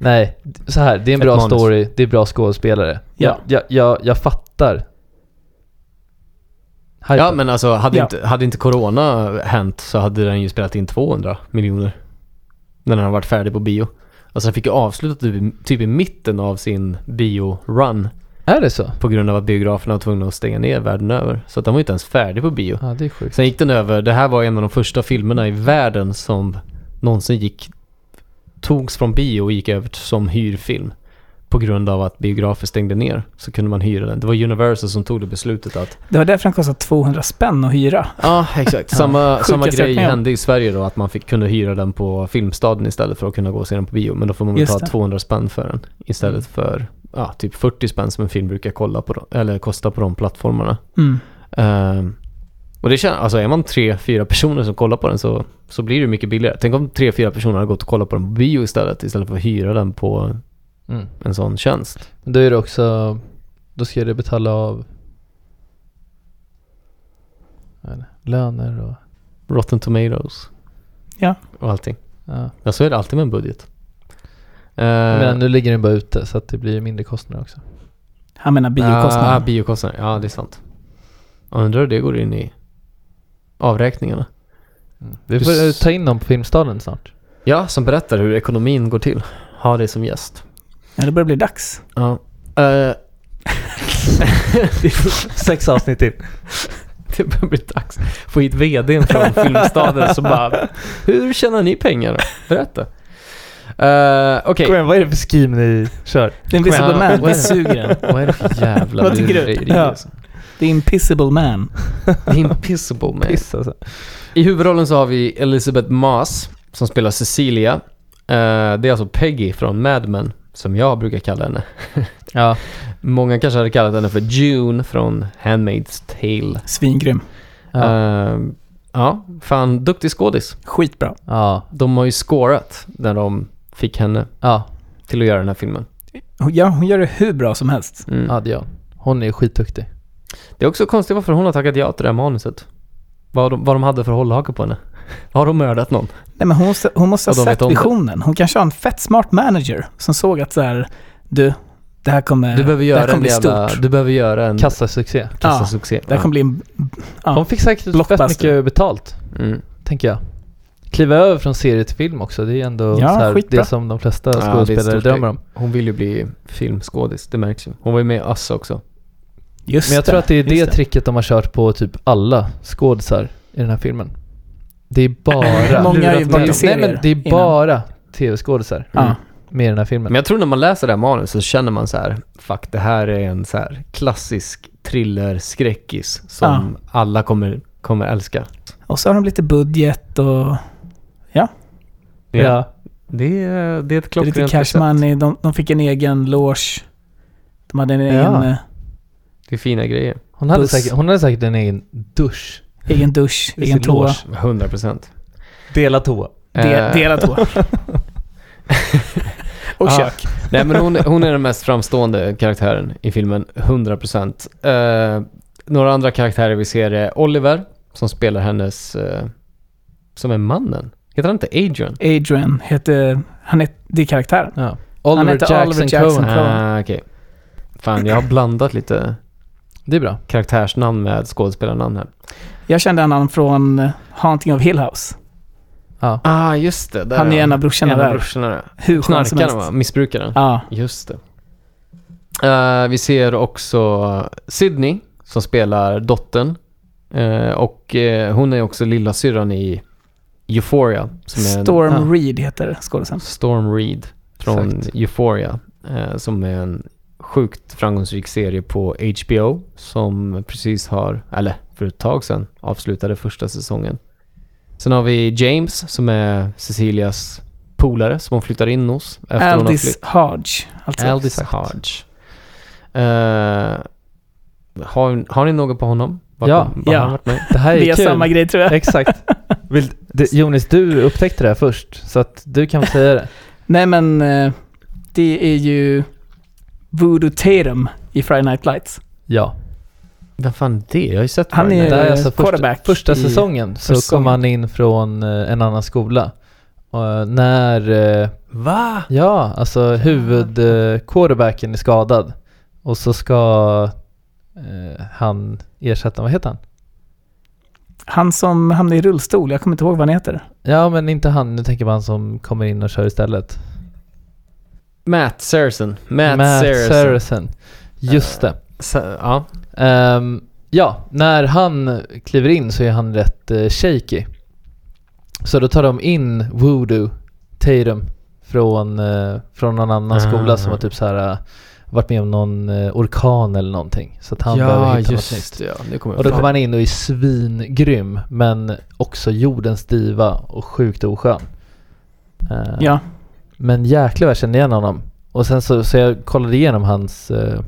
Nej, så här, det är en Ett bra manus. story, det är bra skådespelare. Ja. Jag, jag, jag, jag fattar. Hypen. Ja men alltså hade, Ja. Inte, hade inte Corona hänt så hade den ju spelat in 200 miljoner. När den har varit färdig på bio. Alltså den fick ju avsluta typ, i- typ i mitten av sin bio-run. Är det så? På grund av att biograferna var tvungna att stänga ner världen över. Så att den var ju inte ens färdig på bio. Ja, det är sjukt. Sen gick den över, det här var en av de första filmerna i världen som någonsin gick, togs från bio och gick över som hyrfilm. På grund av att biografer stängde ner så kunde man hyra den. Det var Universal som tog det beslutet att Det var därför den kostade 200 spänn att hyra. Ja, exakt. Samma, samma grej hände i Sverige då, att man fick, kunde hyra den på Filmstaden istället för att kunna gå och se den på bio. Men då får man ta det. 200 spänn för den istället för ja, typ 40 spänn som en film brukar kolla på, eller kosta på de plattformarna. Mm. Ehm, och det känns, alltså är man tre, fyra personer som kollar på den så, så blir det mycket billigare. Tänk om tre, fyra personer hade gått och kollat på den på bio istället, istället för att hyra den på Mm. en sån tjänst. Men då är det också, då ska det betala av löner och Rotten Tomatoes. Ja. Och allting. ja. Ja, så är det alltid med en budget. Men Ehm, nu ligger den bara ute så att det blir mindre kostnader också. Han menar biokostnaden. Ja, biokostnader. Ja, det är sant. Jag undrar hur det går in i avräkningarna. Vi Du får eh, s- ta in dem på Filmstaden snart. Ja, som berättar hur ekonomin går till. Ha det som gäst. Ja, det börjar bli dags. Ja. Eh, Sex avsnitt till. det börjar bli dags. Få hit vdn från Filmstaden så bara, hur tjänar ni pengar då? Berätta. Uh, Okej, Kom igen, vad är det för scheme ni kör? The Invisible igen. Man, Vad är vi det? suger den. vad är det för jävla Vad tycker du? Ja. alltså? The Impissable Man. The Impissable Man. Piss alltså. I huvudrollen så har vi Elizabeth Moss som spelar Cecilia. Eh, det är alltså Peggy från Mad Men, som jag brukar kalla henne. Ja. Många kanske hade kallat henne för June från Handmaid's Tale. Svingrym. Ja. Eh, ja, fan duktig skådis. Skitbra. ja. De har ju scorat när de fick henne Ja. till att göra den här filmen. Ja, hon gör det hur bra som helst. Mm. Ja, det gör hon. Hon är skitduktig. Det är också konstigt varför hon har tackat ja till det här manuset. Vad de, vad de hade för hållhake på henne. Har de mördat någon? Nej, men hon, måste- hon måste ha sett det. visionen. Hon kanske har en fett smart manager som såg att så här, du, det här kommer, Du behöver det göra här kommer en bli jävla... stort. Du behöver göra en Kassasuccé. kassasuccé. Det här kommer bli en... Ja. Hon fick säkert fett mycket betalt, Mm. tänker jag. Kliva över från serie till film också, det är ändå Ja, så här, det som de flesta Ja, det skådespelare stort drömmer om. Hon vill ju bli filmskådis, det märks ju. Hon var ju med i Us också. Just Men jag tror att det är det, just tricket de har kört på typ alla skådisar i den här filmen. Det är bara... Många har ju Nej, men det är bara tv-skådisar Ja. med i den här filmen. Men jag tror när man läser det här manus så känner man så här, fuck det här är en så här klassisk thriller-skräckis som alla kommer, kommer älska. Och så har de lite budget och ja. Det är, det är ett lite klockrent cash recept. money. De, de fick en egen loge. De hade en Ja. egen, eh, Det är fina grejer. Hon, hade Buss. säkert, hon hade säkert en egen dusch. Egen dusch, I egen toa. loge. 100 procent. Dela toa. De, delad toa. och Ja. kök. Nej men hon, hon är den mest framstående karaktären i filmen, 100%. Uh, några andra karaktärer vi ser är Oliver, som spelar hennes, eh, som är mannen. Heter han inte Adrian? Adrian heter, han är, det är karaktären. Ja. Oliver heter Jackson, Oliver Jackson. Cohen. Ah, okej. Fan, jag har blandat lite Det är bra. karaktärsnamn med skådespelarnamn här. Jag kände honom från eh, Haunting of Hill House. Ja. Ah, just det. Där Han är en av brorsorna En av där. brorsorna där. Hur skön som Knarkaren helst. va? Missbrukaren. Ja. Just det. Eh, vi ser också Sydney som spelar dottern. Eh, och eh, hon är också lilla syrran i Euphoria. Som är en, Storm ja. Reed heter skådisen. Storm Reed från Exakt. Euphoria. Som är en sjukt framgångsrik serie på HBO. Som precis har, eller för ett tag sedan, avslutade första säsongen. Sen har vi James som är Cecilias polare som hon flyttar in hos. Efter hon har Aldis Hodge. Alltså. Aldis Hodge. Eh, har, har ni något på honom? Vart- Ja. har Ja. han varit med? Det här är Vi har kul. samma grej tror jag. Exakt. Vill, det, Jonis, du upptäckte det här först, så att du kan få säga det. Nej men eh, det är ju Voodoo Tatum i Friday Night Lights. Ja. Vem fan är det? Jag har ju sett Han Friday är- alltså första, quarterback första i säsongen så första kom säsongen. han in från eh, en annan skola. Och eh, när, eh, Va? ja, alltså huvud eh, quarterbacken är skadad. Och så ska eh, han ersätta, vad heter han? Han som hamnar i rullstol, jag kommer inte ihåg vad han heter. Ja men inte han, nu tänker man som kommer in och kör istället. Matt Saracen. Matt, Matt Saracen. Saracen. Just det. Sa- ja. Ehm, ja, när han kliver in så är han rätt uh, shaky. Så då tar de in Voodoo Tatum från, eh, från någon annan Ah. skola som har typ så här eh, varit med om någon eh, orkan eller någonting. Så att han behöver ja, hitta något just nytt. det. Ja. Nu kommer jag Och då kommer han in och är svingrym men också jordens diva och sjukt oskön. Eh, Ja, men jäklar vad jag kände igen honom. Och sen så, så jag kollade igenom hans eh,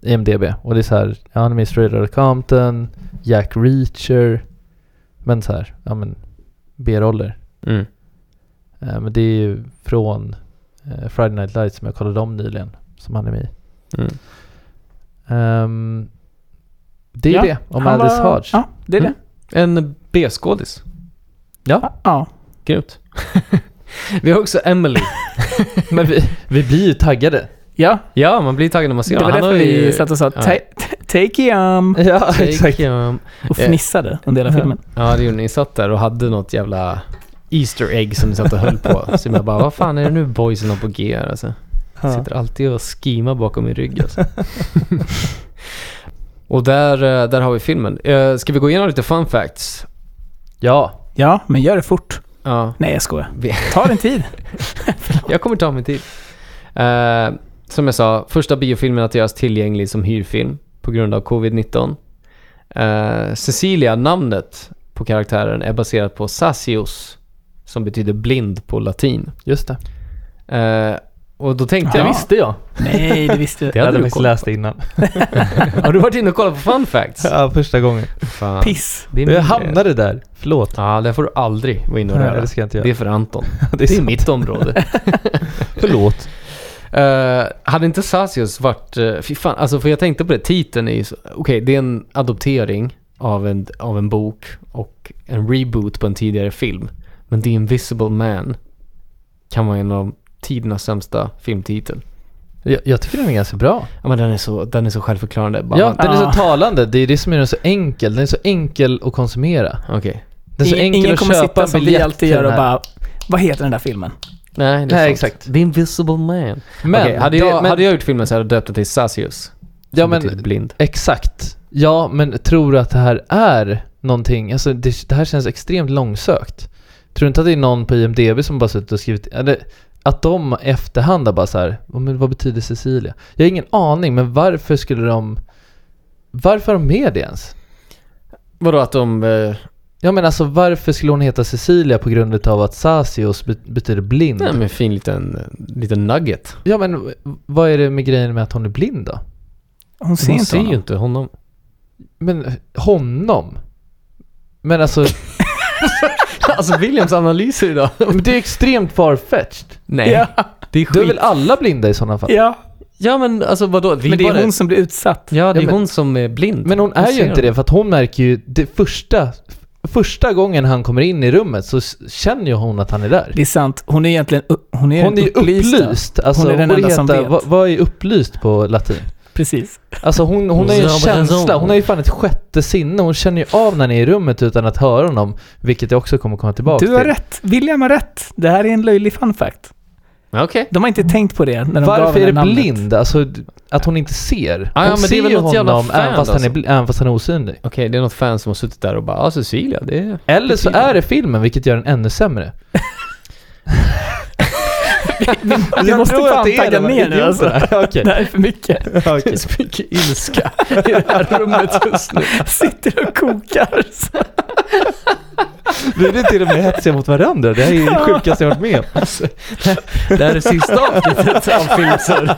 IMDB och det är så här, ja, han är med i Straight Outta Compton, Jack Reacher, men så här, ja men B-roller. Mm. Eh, men det är ju från eh, Friday Night Lights som jag kollade om nyligen, som han är med i. Mm. Ehm, det är Ja, det om Aldous var- Hodge. Ja, det är det. En B-skådis. Ja, Ja. Grymt. vi har också Emily. men vi, vi blir ju taggade. Ja, Ja, man blir taggad när man ser det var honom. Han därför har ju- vi satt och sa. "Ta- Take him Ja, Take exakt. him. och Eh. fnissade under hela filmen. Ja, det gjorde ni. Ni satt där och hade något jävla Easter egg som ni satt och höll på. Så jag bara, vad fan är det nu boysen har på G här, alltså? Ja. Sitter alltid och skimar bakom min rygg alltså. Och där, eh, där har vi filmen. Eh, Ska vi gå igenom lite fun facts? Ja. Ja, men gör det fort. Ja. Nej, jag skojar. Ta din tid. Jag kommer ta min tid. Eh, som jag sa, första biofilmen att göras tillgänglig som hyrfilm på grund av covid-19. Eh, Cecilia, namnet på karaktären, är baserat på Sassios, som betyder blind på latin. Just det. Eh, och då tänkte Det jag... visste jag. Nej, det visste Det Jag hade hade du faktiskt koll läst det innan. Har du varit inne och kollat på fun facts? Ja, första gången. Fan. Piss. Det är Jag hamnade där. Förlåt. Ja, det får du aldrig vara inne och Nej, röra. det ska jag inte Det är göra. för Anton. Det Det är mitt område. Förlåt. Eh, hade inte Sassios varit... Uh, fy fan, alltså för jag tänkte på det, titeln är ju. Okej, det är en adoptering av en, av en bok och en reboot på en tidigare film. Men The Invisible Man kan vara en av tidernas sämsta filmtitel. Jag, jag tycker den är ganska bra. Ja men den är så, den är så självförklarande. Bara, Ja, den är Ah. så talande. Det är det som gör den så enkel. Den är så enkel att konsumera. Okej. Den är så Ingen, enkel ingen att kommer köpa sitta som vi alltid gör och bara, vad heter den där filmen? Nej, det är Nej, exakt. The Invisible Man. Men, Okej, hade, jag, men, hade jag gjort filmen så hade jag döpt den till Sassios. Ja, men- betyder blind. Exakt. Ja, men tror du att det här är någonting? Alltså det, det här känns extremt långsökt. Tror du inte att det är någon på IMDB som bara suttit och skrivit, eller att de efterhand har bara så här, "Ja, men vad betyder Cecilia? Jag har ingen aning, men varför skulle de, varför har de med det ens? Vadå att de... eh, Ja men alltså varför skulle hon heta Cecilia på grund av att Sasios be- betyder blind? Nej, men en fin liten, liten nugget. Ja men vad är det med grejen med att hon är blind då? Hon ser Hon inte ser ju honom. inte honom. Men honom? Men alltså, alltså Williams analyser idag. men det är extremt farfetched. Nej, Ja, det är Då är skit. väl alla blinda i sådana fall? ja. Ja men alltså vadå? Vi men det är bara- hon som blir utsatt. Ja, det är Ja, men- hon som är blind. Men hon är ju inte det för att hon märker ju det första Första gången han kommer in i rummet så känner ju hon att han är där. Det är sant. Hon är egentligen hon är Hon är den upplyst. Alltså, Hon är den borde enda som vet. Vad, vad är upplyst på latin? Precis. Alltså hon, hon Hon har ju en känsla, hon har ju fan ett sjätte sinne. Hon känner ju av när ni är i rummet utan att höra honom. Vilket jag också kommer komma tillbaka Du har till. rätt. William har rätt. Det här är en löjlig fun fact. Okej. De har inte tänkt på det när de gav Varför är henne det namnet. blind? Alltså att hon inte ser. Hon Ja, ja, men det ser är väl ju honom även fast, han är, alltså. även fast han är osynlig. Okej, det är något fan som har suttit där och bara ja Cecilia, det är... Eller så är det filmen, vilket gör den ännu sämre. Vi måste fan tagga ner nu alltså. Okej. Det här är för mycket. Det är så mycket ilska i det här rummet just nu. Sitter och kokar. Vi är till och med hetsiga mot varandra. Det här är det sjukaste jag varit med om. Alltså, det här är sista avsnittet av Filmsur.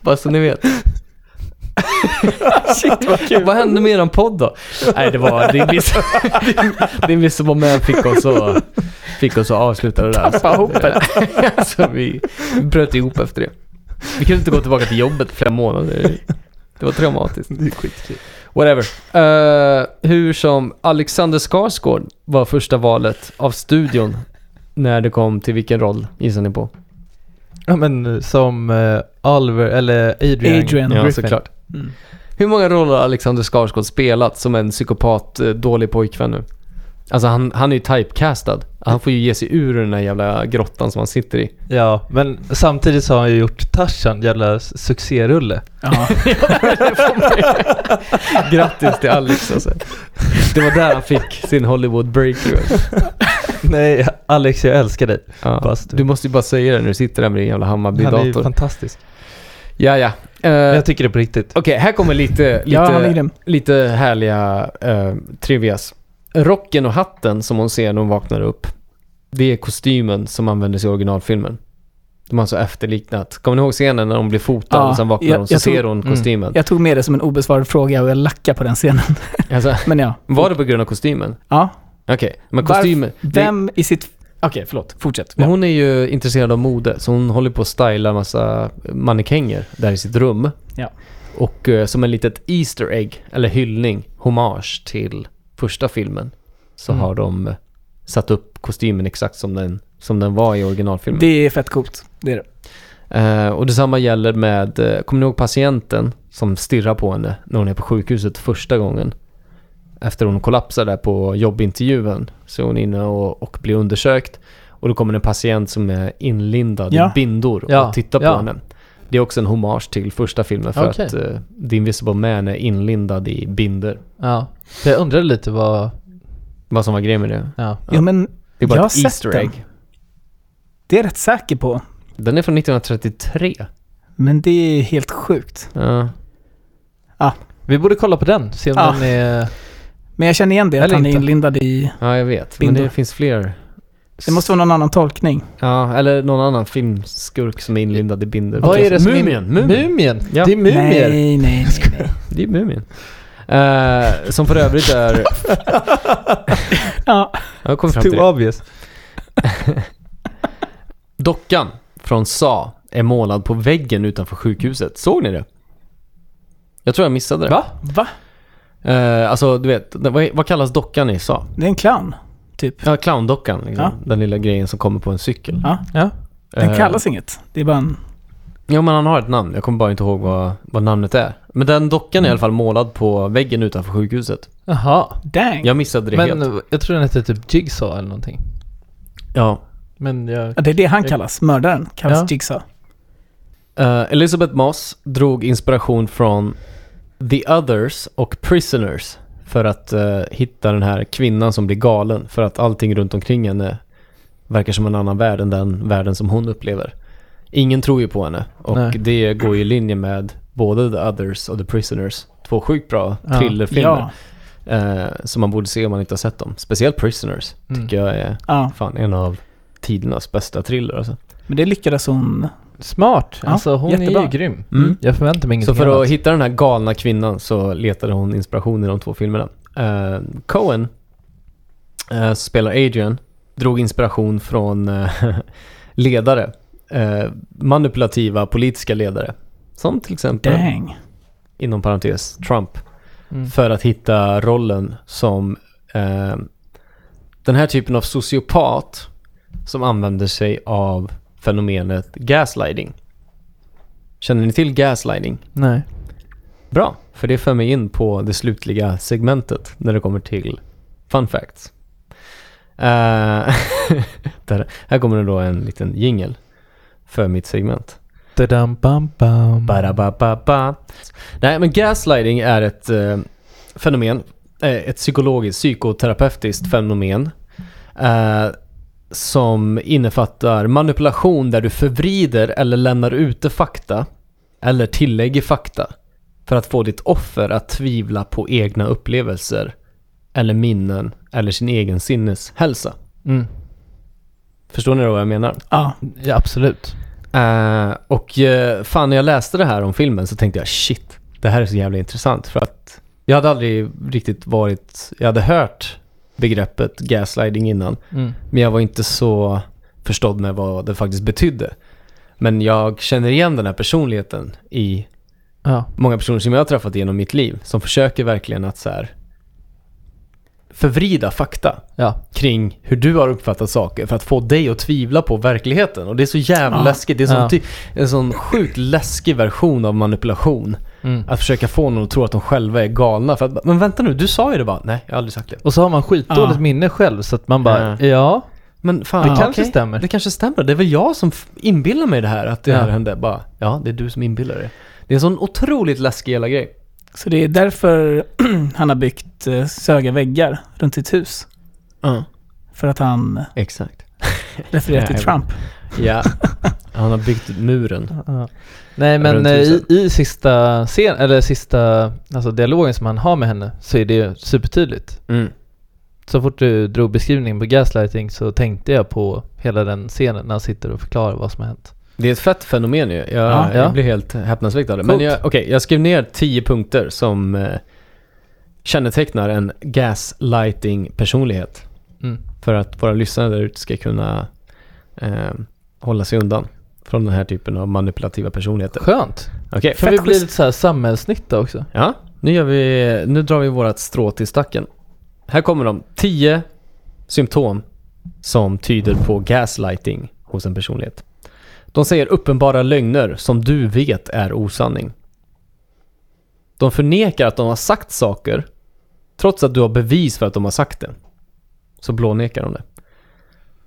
Bara så ni vet. Shit vad kul. Vad hände med eran podd då? Nej, det var... Det är Din Visible Man fick oss att, fick oss att avsluta det där. Tappa hoppet. alltså, vi bröt ihop efter det. Vi kunde inte gå tillbaka till jobbet flera månader. Det var traumatiskt. Det är skitkul. Whatever. Uh, hur som, Alexander Skarsgård var första valet av studion när det kom till vilken roll gissar ni på? Ja men eh, som uh, Oliver, eller Adrian. Adrian. Ja, Griffin. såklart. Mm. Hur många roller har Alexander Skarsgård spelat som en psykopat, dålig pojkvän nu? Alltså han, han är ju typecastad. Han får ju ge sig ur den där jävla grottan som han sitter i. Ja, men samtidigt så har han ju gjort Tarzan, jävla succérulle. Ja. Grattis till Alex alltså. Det var där han fick sin Hollywood breakthrough. Nej, Alex jag älskar dig. Ja. Du måste ju bara säga det när du sitter där med din jävla Han är ju Hammarby-dator. fantastisk. Ja, ja. Eh, Jag tycker det på riktigt. Okej, här kommer lite, ja, lite, grym. lite härliga uh, trivias. Rocken och hatten som hon ser när hon vaknar upp, det är kostymen som användes i originalfilmen. De har alltså efterliknat. Kommer ni ihåg scenen när hon blir fotad Ja, och sen vaknar jag- hon så jag ser hon Mm. kostymen? Jag tog med det som en obesvarad fråga och jag lackar på den scenen. Alltså, Men ja. var det på grund av kostymen? Ja. Okej, men Varf- kostymen... det- Vem i sitt... Okej, förlåt. Fortsätt. Men hon är ju intresserad av mode, så hon håller på att styla massa mannekänger där i sitt rum. Ja. Och eh, som en litet Easter egg, eller hyllning, hommage till första filmen, så Mm. har de eh, satt upp kostymen exakt som den, som den var i originalfilmen. Det är fett coolt. Det är det. Eh, och detsamma gäller med, eh, kommer ni ihåg patienten som stirrar på henne när hon är på sjukhuset första gången? Efter hon kollapsar där på jobbintervjun så är hon inne och, och blir undersökt. Och då kommer en patient som är inlindad Ja. i bindor Ja, och tittar på ja. henne. Det är också en hommage till första filmen för Okej. att uh, The Invisible Man är inlindad i binder. Ja. För jag undrade lite vad... Vad som var grejen med det. Ja. Ja, men Det är bara Jag har ett sett Easter den. egg. det är jag rätt säker på. Den är från 1933. Men det är helt sjukt. Ja, Vi borde kolla på den, se om Ja. den är... Men jag känner igen det, att han är inte. inlindad i... ja jag vet. Men Bindor. det finns fler. Det måste vara någon annan tolkning. Ja, eller någon annan filmskurk som är inlindad i binder. Vad är det som Mumien. Mumien. Mumien? Ja. Det är mumier. Nej, nej, nej. nej. Det är Mumien. Eh, som för övrigt är... Ja, Jag kommer fram till Too det. obvious. Dockan från Sa är målad på väggen utanför sjukhuset. Såg ni det? Jag tror jag missade det. Va? va? Eh, alltså, du vet, vad, vad kallas dockan i Sa? Det är en clown, typ. Ja, clowndockan. Liksom. Ja. Den lilla grejen som kommer på en cykel. Ja, Ja. den Eh, kallas inget. Det är bara en... Jo, men han har ett namn. Jag kommer bara inte ihåg vad, vad namnet är. Men den dockan är i alla fall målad på väggen utanför sjukhuset. Jaha. Dang. Jag missade det helt. Men jag tror den hette typ Jigsaw eller någonting. Ja. Men jag... Ja, det är det han kallas. Mördaren kallas Ja. Jigsaw. Eh, Elizabeth Moss drog inspiration från The Others och Prisoners för att eh, hitta den här kvinnan som blir galen för att allting runt omkring henne verkar som en annan värld än den världen som hon upplever. Ingen tror ju på henne och Nej. det går i linje med både The Others och The Prisoners. Två sjukt bra Ja. thrillerfilmer Ja. eh, som man borde se om man inte har sett dem. Speciellt Prisoners Mm. tycker jag är ja. fan en av tidernas bästa thriller alltså. Men det lyckades hon... Smart. Ja, alltså hon jättebra. är ju grym. Mm. Jag förväntar mig Så ingenting för annat. att hitta den här galna kvinnan så letade hon inspiration i de två filmerna. Eh, Cohen, eh, som spelar Adrian, drog inspiration från eh, ledare. manipulativa politiska ledare. Som till exempel, Dang. inom parentes, Trump. Mm. För att hitta rollen som den här typen av sociopat som använder sig av fenomenet gaslighting. Känner ni till gaslighting? Nej. Bra, för det för mig in på det slutliga segmentet när det kommer till fun facts. Eh, där, här kommer det då en liten jingle för mitt segment. Da-dam, bam, bam. Ba-da-ba-ba-ba. Nej, men gaslighting är ett eh, fenomen, eh, ett psykologiskt, psykoterapeutiskt fenomen eh, som innefattar manipulation där du förvrider eller lämnar ute fakta eller tillägger fakta för att få ditt offer att tvivla på egna upplevelser eller minnen eller sin egen sinneshälsa. Mm. Förstår ni då vad jag menar? Ja. Ja, absolut. Eh, och uh, fan när jag läste det här om filmen så tänkte jag shit, det här är så jävla intressant för att jag hade aldrig riktigt varit, jag hade hört begreppet gaslighting innan Mm. men jag var inte så förstådd med vad det faktiskt betydde. Men jag känner igen den här personligheten i Ja. många personer som jag har träffat genom mitt liv som försöker verkligen att så här förvrida fakta Ja. kring hur du har uppfattat saker för att få dig att tvivla på verkligheten. Och det är så jävla Ja. läskigt. Det är Ja. en sån sjukt läskig version av manipulation. Mm. Att försöka få någon att tro att de själva är galna. För att, men vänta nu, du sa ju det bara. Nej, jag har aldrig sagt det. Och så har man skitdåligt Ja. minne själv så att man bara, Ja. ja, Men fan, det kanske okej. stämmer. Det kanske stämmer. Det är väl jag som inbillar mig det här, att det Ja. här hände. Bara, ja, det är du som inbillar dig. Det är en sån otroligt läskig jävla grej. Så det är därför han har byggt eh, söga väggar runt sitt hus. Ja, För att han exakt. refererar till Trump. Ja, han har byggt muren. Nej men eh, i, i sista scen, eller sista alltså dialogen som han har med henne så är det ju supertydligt. Mm. Så fort du drog beskrivningen på gaslighting så tänkte jag på hela den scenen när han sitter och förklarar vad som har hänt. Det är ett fett fenomen ju. Jag, Ja. jag Ja. blir helt häpnadsväckt. Men jag, okej, jag skrev ner tio punkter som eh, kännetecknar en gaslighting-personlighet. Mm. För att våra lyssnare där ute ska kunna eh, hålla sig undan från den här typen av manipulativa personligheter. Skönt! Okej, Kan Fett vi bli lite så här samhällsnytta också? ja. Nu, gör vi, nu drar vi vårat strå till stacken. Här kommer de. Tio symptom som tyder på gaslighting hos en personlighet. De säger uppenbara lögner som du vet är osanning. De förnekar att de har sagt saker trots att du har bevis för att de har sagt det. Så blånekar de det.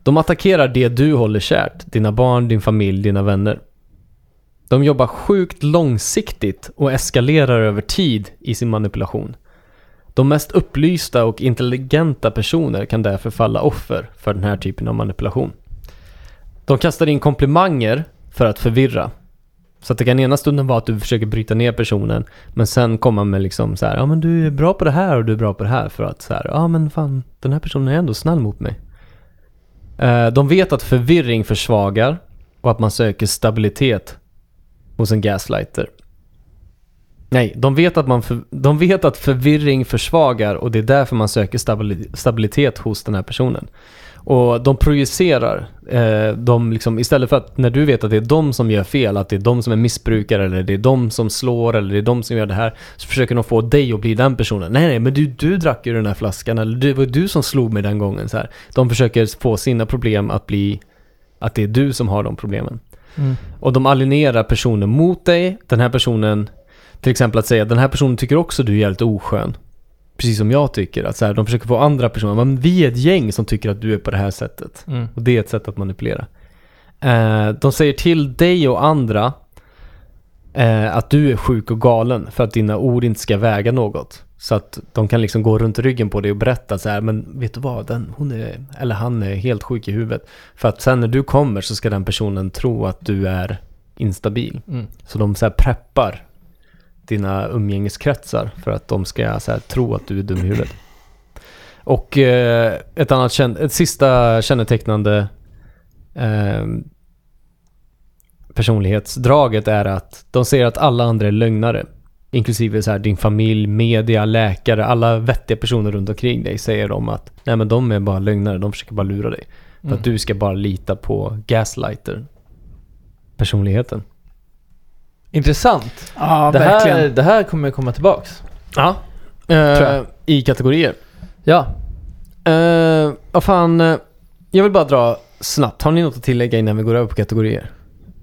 De attackerar det du håller kärt. Dina barn, din familj, dina vänner. De jobbar sjukt långsiktigt och eskalerar över tid i sin manipulation. De mest upplysta och intelligenta personer kan därför falla offer för den här typen av manipulation. De kastar in komplimanger för att förvirra. Så att det kan ena stunden vara att du försöker bryta ner personen, men sen komma med liksom så här, ja men du är bra på det här och du är bra på det här för att så här, ja men fan, den här personen är ändå snäll mot mig. Eh, de vet att förvirring försvagar och att man söker stabilitet hos en gaslighter. Nej, de vet, att man för, de vet att förvirring försvagar och det är därför man söker stabilitet hos den här personen. Och de projicerar, eh, de liksom, istället för att när du vet att det är de som gör fel, att det är de som är missbrukare eller det är de som slår eller det är de som gör det här, så försöker de få dig att bli den personen. Nej, nej, men du, du drack ju den här flaskan eller det var du som slog mig den gången. Så här. De försöker få sina problem att bli, att det är du som har de problemen. Mm. Och de alienerar personen mot dig. Den här personen, till exempel att säga den här personen tycker också du är jävligt oskön. Precis som jag tycker. Att så här, de försöker få andra personer, men vi är ett gäng som tycker att du är på det här sättet. Mm. Och det är ett sätt att manipulera. Eh, de säger till dig och andra eh, att du är sjuk och galen för att dina ord inte ska väga något. Så att de kan liksom gå runt ryggen på dig och berätta så här, men vet du vad, den, hon är, eller han är helt sjuk i huvudet. För att sen när du kommer så ska den personen tro att du är instabil. Mm. Så de så preppar dina umgängeskretsar för att de ska så här tro att du är dum i huvudet. Och eh, ett annat känn- ett sista kännetecknande eh, personlighetsdraget är att de säger att alla andra är lögnare. Inklusive så här, din familj, media, läkare, alla vettiga personer runt omkring dig säger de att nej men de är bara lögnare, de försöker bara lura dig. För Mm. att du ska bara lita på gaslighter. Personligheten. Intressant. Ja, det, verkligen. här, det här kommer komma tillbaks. Ja. Eh, I kategorier. Ja. Uh, vad fan, eh, jag vill bara dra snabbt. Har ni något att tillägga innan vi går över på kategorier?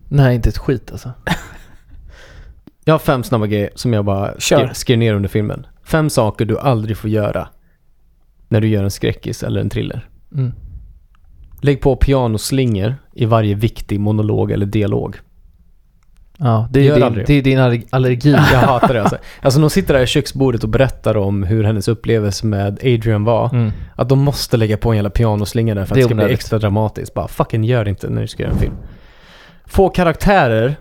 Nej, inte ett skit alltså. Jag har fem snabba grejer som jag bara skrev, skrev ner under filmen. Fem saker du aldrig får göra när du gör en skräckis eller en thriller. Mm. Lägg på pianoslingor i varje viktig monolog eller dialog. Ja, det är, din, det är din aller- allergi. Jag hatar det alltså. Alltså de sitter där i köksbordet och berättar om hur hennes upplevelse med Adrian var. Mm. Att de måste lägga på en jävla pianoslinga där för att Det det ska bli extra dramatiskt. Bara fucking gör inte när du ska göra en film. Få karaktärer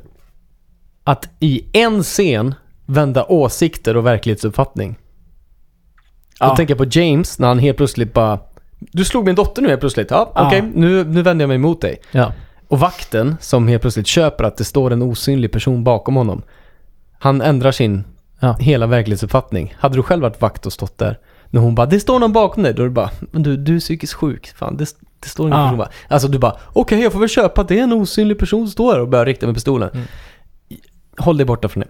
att i en scen vända åsikter och verklighetsuppfattning. Ja. Då tänker jag på James när han helt plötsligt bara Du slog min dotter nu helt plötsligt. Ja, Ja. okej. Nu, nu vänder jag mig emot dig. Ja. Och vakten som helt plötsligt köper att det står en osynlig person bakom honom. Han ändrar sin Ja. hela verklighetsuppfattning. Hade du själv varit vakt och stått där när hon bara “Det står någon bakom dig”, då är det bara “Men du, du är psykiskt sjuk, fan det, det står ingen Ja. person bara. Alltså du bara “Okej, jag får väl köpa att det är en osynlig person som står här” och börjar rikta med pistolen. Mm. Håll dig borta från det.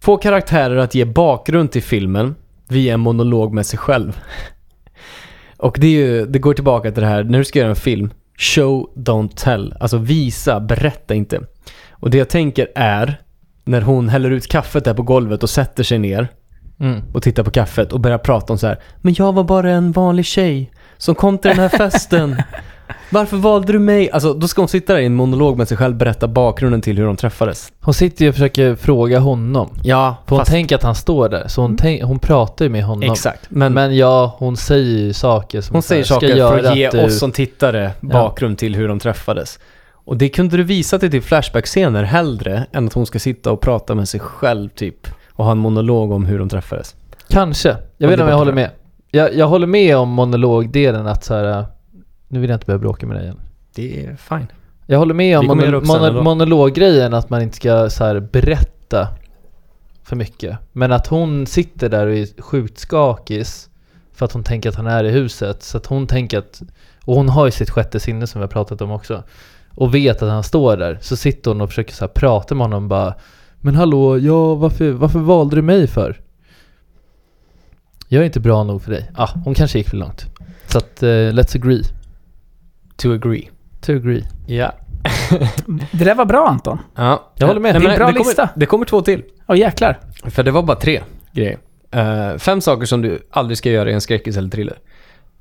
Få karaktärer att ge bakgrund till filmen via en monolog med sig själv. Och det, är ju, det går tillbaka till det här, när du ska göra en film, show, don't tell. Alltså visa, berätta inte. Och det jag tänker är, när hon häller ut kaffet där på golvet och sätter sig ner Mm. och tittar på kaffet och börjar prata om så här. Men jag var bara en vanlig tjej som kom till den här festen. Varför valde du mig? Alltså då ska hon sitta där i en monolog med sig själv berätta bakgrunden till hur de träffades. Hon sitter ju och försöker fråga honom. Ja, För hon fast, tänker att han står där, så hon, tänk, hon pratar ju med honom. exakt. Men, Men ja, hon säger ju saker som hon så säger här, ska saker för göra att ge du... oss som tittare bakgrund till hur de träffades. Och det kunde du visa till till Flashback-scener hellre än att hon ska sitta och prata med sig själv typ. Och ha en monolog om hur de träffades. Kanske. Jag vet inte om jag håller med. Jag, jag håller med om monologdelen att så här. Nu vill jag inte börja bråka med dig igen. Det är fine. Jag håller med om mono, mono, monologgrejen, att man inte ska så här berätta för mycket. Men att hon sitter där och är sjukt skakis för att hon tänker att han är i huset. Så att hon tänker att, och hon har ju sitt sjätte sinne som vi har pratat om också. Och vet att han står där. Så sitter hon och försöker så här prata med honom bara Men hallå, ja varför, varför valde du mig för? Jag är inte bra nog för dig. Ah, hon kanske gick för långt. Så att, eh, let's agree. To agree. To agree. Ja. Det där var bra Anton. Ja, Jag håller med. Nej, Det är en bra det kommer, lista. Det kommer två till. Åh jäklar. För det var bara tre grejer. Eh, fem saker som du aldrig ska göra i en skräckis eller thriller.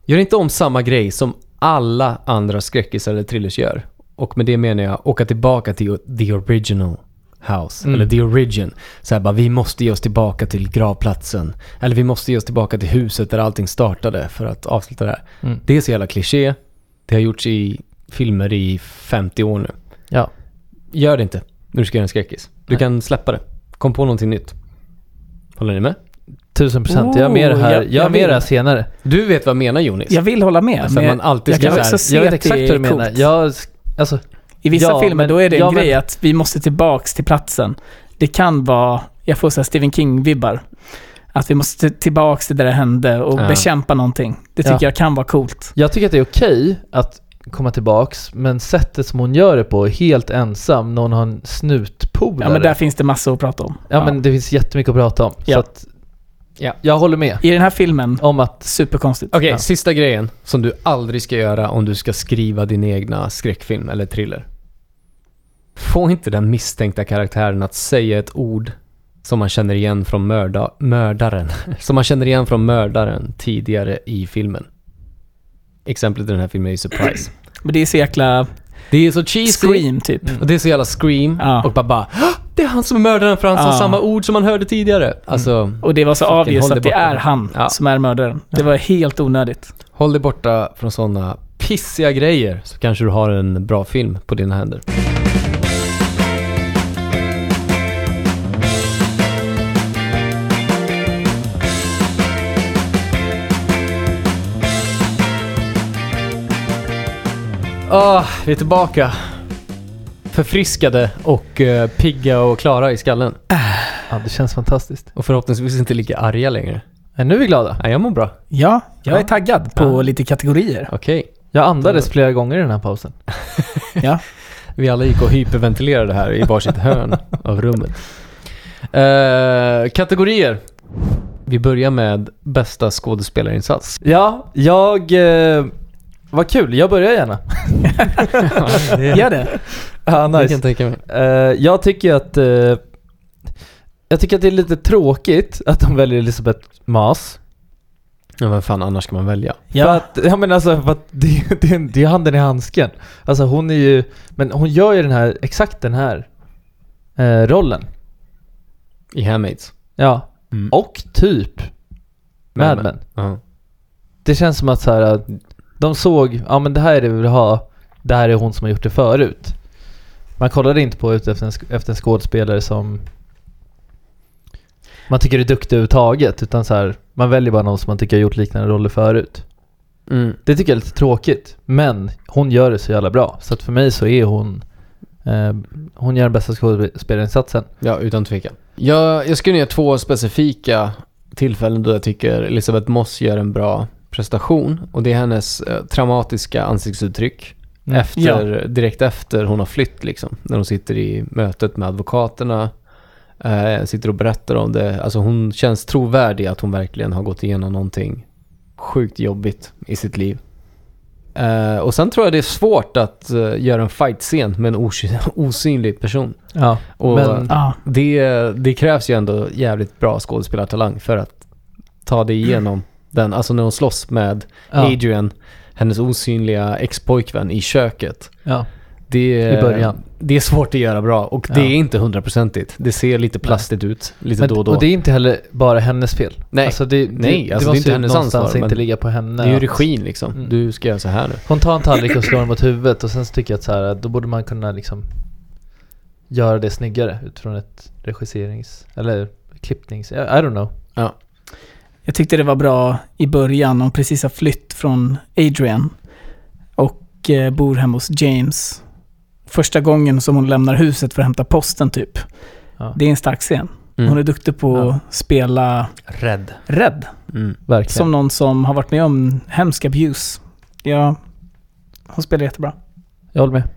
Gör inte om samma grej som alla andra skräckis eller thrillers gör. Och med det menar jag åka tillbaka till the original. House, Mm. eller The Origin. Så här bara, vi måste ge oss tillbaka till gravplatsen. Eller vi måste ge oss tillbaka till huset där allting startade för att avsluta det här. Mm. Det är så jävla kliché. Det har gjorts i filmer i 50 år nu. Ja. Gör det inte när du ska göra en skräckis. Du Nej. kan släppa det. Kom på någonting nytt. Håller ni med? Tusen procent. Jag är med det Oh, här, jag- jag, jag med det här senare. Du vet vad jag menar Jonis? Jag vill hålla med. Alltså, men man alltid jag ska kan så också se jag vet exakt vad du menar. coolt. Jag, alltså, I vissa Ja, filmer men- då är det en ja, men- grej att vi måste tillbaks till platsen. Det kan vara, jag får så Stephen King-vibbar. Att vi måste tillbaks till där det hände och Ja. bekämpa någonting. Det tycker Ja. jag kan vara coolt. jag tycker att det är okej att komma tillbaks, men sättet som hon gör det på, helt ensam, när hon har en snutpolare. Ja, men där finns det massor att prata om. Ja, men det finns jättemycket att prata om. Ja. Så att, Ja. jag håller med I den här filmen, om att superkonstigt. Okej, Ja. sista grejen som du aldrig ska göra om du ska skriva din egna skräckfilm eller thriller. Få inte den misstänkta karaktären att säga ett ord som man känner igen från mörda, mördaren. Som man känner igen från mördaren tidigare i filmen. Exemplet i den här filmen är Surprise. Men det är så jäkla Det är så cheesy. scream typ. Och det är så jävla scream. Ja. Och bara, bara "Hå! Det är han som är mördaren för han sa Ja. samma ord som man hörde tidigare. Alltså, Och det var så obvious att det är han Ja. som är mördaren. Det var helt onödigt. håll dig borta från sådana pissiga grejer så kanske du har en bra film på dina händer. Ah, vi är tillbaka. Förfriskade och eh, pigga och klara i skallen. ja, det känns fantastiskt. Och förhoppningsvis inte lika arga längre. Men nu är vi glada. Nej, jag mår bra. Ja, jag är Ja. taggad på Ja. lite kategorier. Okej. Jag andades flera gånger i den här pausen. Ja. Vi alla gick och hyperventilerade här i varsitt hörn av rummet. Eh, kategorier. Vi börjar med bästa skådespelarinsats. Ja, jag... Eh, vad kul, jag börjar gärna. Gör det. Ja, Jag kan tänka mig. Eh, jag tycker att... eh, jag tycker att det är lite tråkigt att de väljer Elisabeth Mas. Ja, vad fan annars ska man välja? För Ja. att, ja men alltså, för att det, det, det är handen i handsken. Alltså hon är ju... Men hon gör ju den här, exakt den här eh, rollen. I Handmaids. Ja. Mm. Och typ Mad Men. Ja. Det känns som att så här, att de såg, ja men det här är det vi vill ha. Det här är hon som har gjort det förut. Man kollade inte på ut efter en, efter en skådespelare som man tycker är duktig överhuvudtaget. Utan så här, man väljer bara någon som man tycker har gjort liknande roller förut. Mm. Det tycker jag är lite tråkigt. Men hon gör det så jävla bra. Så att för mig så är hon eh, Hon gör den bästa skådespelarinsatsen. Ja, utan tvekan. Jag, jag skulle ge två specifika tillfällen då jag tycker Elisabeth Moss gör en bra prestation. Och det är hennes eh, traumatiska ansiktsuttryck. Mm. Efter, Direkt efter hon har flytt liksom. När hon sitter i mötet med advokaterna. Eh, sitter och berättar om det. Alltså hon känns trovärdig att hon verkligen har gått igenom någonting sjukt jobbigt i sitt liv. Eh, och sen tror jag det är svårt att eh, göra en fight-scen med en osy- osynlig person. Ja. Och Men- Ja. det, det krävs ju ändå jävligt bra skådespelartalang för att ta dig igenom den. Alltså när hon slåss med Ja. Adrian, hennes osynliga ex-pojkvän i köket. ja. Det, I början. Det är svårt att göra bra och det Ja. är inte hundraprocentigt. Det ser lite plastigt ut lite Men, då och då. och det är inte heller bara hennes fel. Nej. Alltså det, det, Nej, det alltså det är måste inte hennes ansvar, inte ligga på henne. det är ju regin liksom. Mm. Du ska göra så här nu. Hon tar en tallrik och slår den mot huvudet och sen så tycker jag att så här, då borde man kunna liksom göra det snyggare utifrån ett regisserings... Eller klippnings... I, don't know. Jag tyckte det var bra i början. Hon precis har flytt från Adrian. Och eh, bor hemma hos James. Första gången som hon lämnar huset för att hämta posten typ. Ja. Det är en stark scen. Mm. Hon är duktig på Ja. att spela Rädd. rädd. Mm. Verkligen. Som någon som har varit med om hemsk abuse. Ja, hon spelar jättebra. Jag håller med.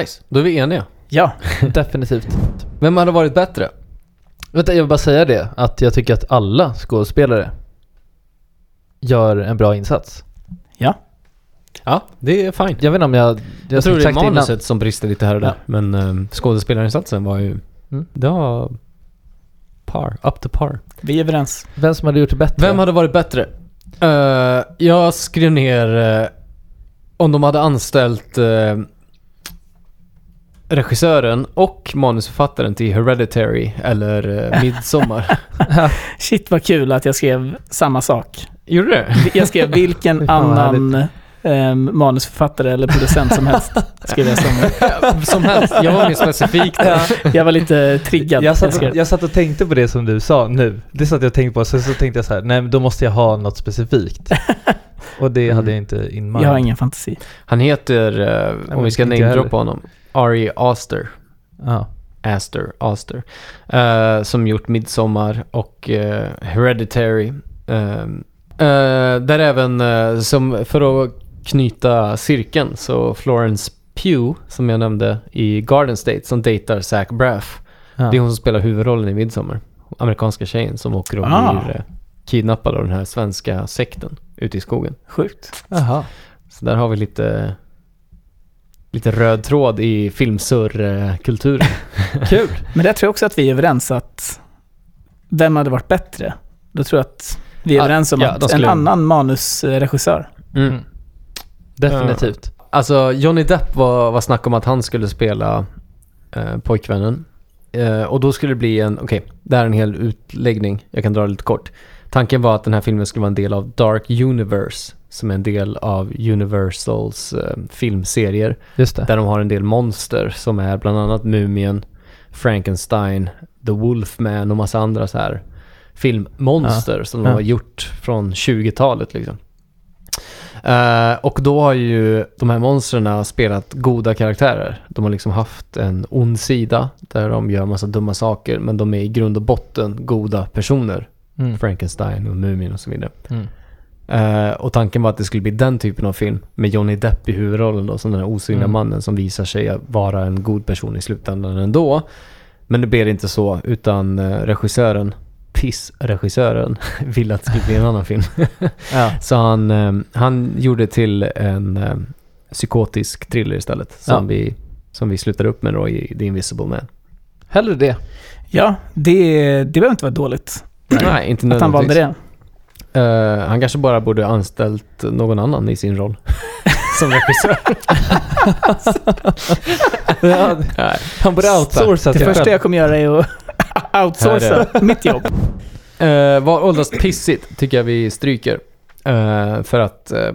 Nice, då är vi eniga. Ja, Definitivt. Vem hade varit bättre? Vänta, jag vill bara säga det. Att jag tycker att alla skådespelare gör en bra insats. Ja, det är fine. Jag vet inte om jag... Jag, Jag tror det är sagt innan. manuset som brister lite här och där. Ja. Men um, skådespelarinsatsen var ju... Mm. Det var par. Up to par. vi är överens. Vem som hade gjort det bättre? Vem hade varit bättre? Eh, jag skrev ner eh, om de hade anställt... eh, regissören och manusförfattaren till Hereditary eller uh, Midsommar. Shit vad kul att jag skrev samma sak. Gjorde det? Jag skrev vilken annan um, manusförfattare eller producent som helst. Skrev jag som. Som helst. Jag var mer specifik där. Jag var lite triggad. Jag satt, och, jag satt och tänkte på det som du sa nu. Det satt jag och tänkte på, så, så tänkte jag så här, nej men då måste jag ha något specifikt. Och det hade jag inte in mind. jag har ingen fantasi. Han heter, eh, om vi ska jag namedroppa honom, Ari Aster. Ja. Aster, Aster. eh, som gjort Midsommar och eh, Hereditary. Eh, där även, som för att knyta cirkeln, så Florence Pugh, som jag nämnde i Garden State, som dejtar Zach Braff. Ja. Det är hon som spelar huvudrollen i Midsommar. Amerikanska tjejen som åker och Ah. blir kidnappad av den här svenska sekten ute i skogen. Sjukt. Jaha. Så där har vi lite, lite röd tråd i filmsurr-kulturen. Kul. Men där tror jag också att vi är överens att vem hade varit bättre? Då tror jag att vi är Ja, överens om ja, att en annan manusregissör. Mm. Mm. Definitivt. Alltså Johnny Depp var, var snack om att han skulle spela eh, pojkvännen. Eh, och då skulle det bli en, okej, det här är en hel utläggning, jag kan dra det lite kort. Tanken var att den här filmen skulle vara en del av Dark Universe, som är en del av Universals eh, filmserier. Där de har en del monster som är bland annat Mumien, Frankenstein, The Wolfman och massa andra så här filmmonster som de Ja. har gjort från 20-talet liksom. Eh, och då har ju de här monstren spelat goda karaktärer. De har liksom haft en ond sida där de gör massa dumma saker men de är i grund och botten goda personer. Mm. Frankenstein och Mumien och så vidare. Mm. Eh, och tanken var att det skulle bli den typen av film med Johnny Depp i huvudrollen då, som den här osynliga Mm. mannen som visar sig vara en god person i slutändan ändå. Men det blev inte så, utan eh, regissören, Piss-regissören, ville att det skulle bli en annan film. Ja. Så han, eh, han gjorde till en psykotisk thriller istället, som, Ja. vi, som vi slutar upp med då i The Invisible Man. Hellre det. Ja, det, det behöver inte vara dåligt. Nej, inte Att han valde det. Eh, han kanske bara borde anställt någon annan i sin roll. som regissör. Ja, Nej. han borde outsourca Det första jag kommer göra är att outsourca mitt jobb. Uh, var åldras pissigt tycker jag vi stryker. Eh, för att eh,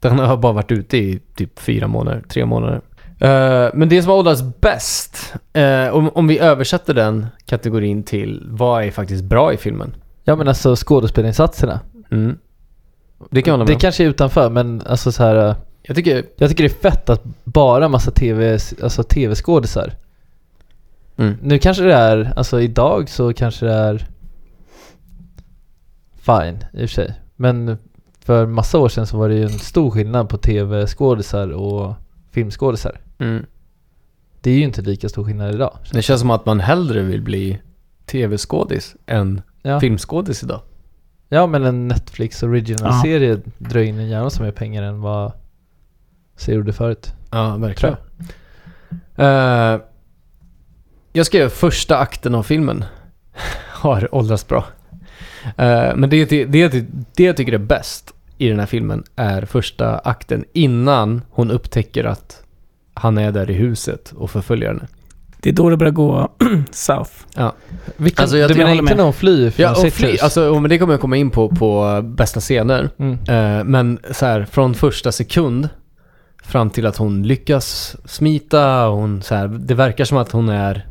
den har bara varit ute i typ fyra månader, tre månader. Eh, men det som har åldrats bäst, eh, om, om vi översätter den kategorin till vad är faktiskt bra i filmen? Ja men alltså skådespelarinsatserna. Mm. Det kan jag hålla med Det om. kanske är utanför men alltså så här. äh, Jag tycker... Jag tycker det är fett att bara massa tv, alltså tv-skådisar. Mm. Nu kanske det är, alltså idag så kanske det är fine i och för sig. Men för massa år sedan så var det ju en stor skillnad på tv-skådisar och filmskådisar. Mm. Det är ju inte lika stor skillnad idag. Det känns som att man hellre vill bli tv-skådis än Ja, filmskådis idag. ja men en Netflix original-serie drar in en jävla så mer pengar än vad serier gjorde förut. Ja, verkligen. Eh, jag skrev första akten av filmen har åldrats bra. Eh, men det, det, det, det jag tycker är bäst i den här filmen är första akten innan hon upptäcker att han är där i huset och förföljer henne. Det är då det börjar gå south. Vilken, Alltså, jag du menar inte med. när hon flyr från Ja, och sitt fly, hus? alltså, men det kommer jag komma in på på bästa scener. mm. Eh, men så här, från första sekund fram till att hon lyckas smita och hon så här, det verkar som att hon är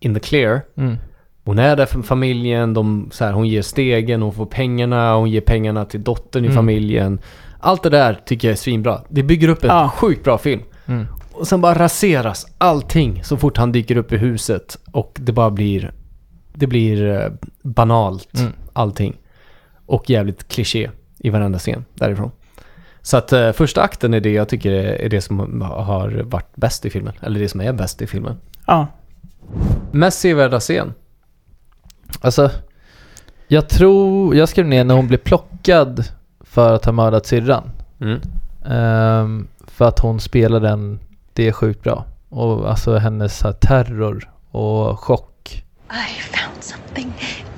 in the clear. Mm. Hon är där för familjen, de, så här, hon ger stegen, hon får pengarna, hon ger pengarna till dottern i Mm. familjen. Allt det där tycker jag är svinbra. Det bygger upp en Ja. sjukt bra film. Mm. Och sen bara raseras allting så fort han dyker upp i huset och det bara blir... Det blir eh, banalt, Mm. allting. Och jävligt kliché i varenda scen därifrån. Så att eh, första akten är det jag tycker är, är det som har varit bäst i filmen. Eller det som är bäst i filmen. Ja. Mest sevärda scen. Alltså, jag tror, jag skrev ner när hon blev plockad för att ha mördat syrran. Mm. Ehm, för att hon spelar den, det är sjukt bra. Och alltså hennes här, terror och chock. I found something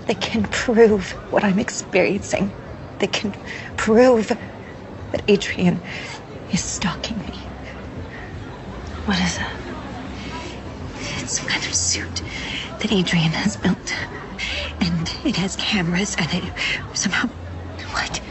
that can prove what I'm experiencing. That can prove that Adrian is stalking me. What is it? some kind of suit that Adrian has built. And it has cameras and it somehow. What?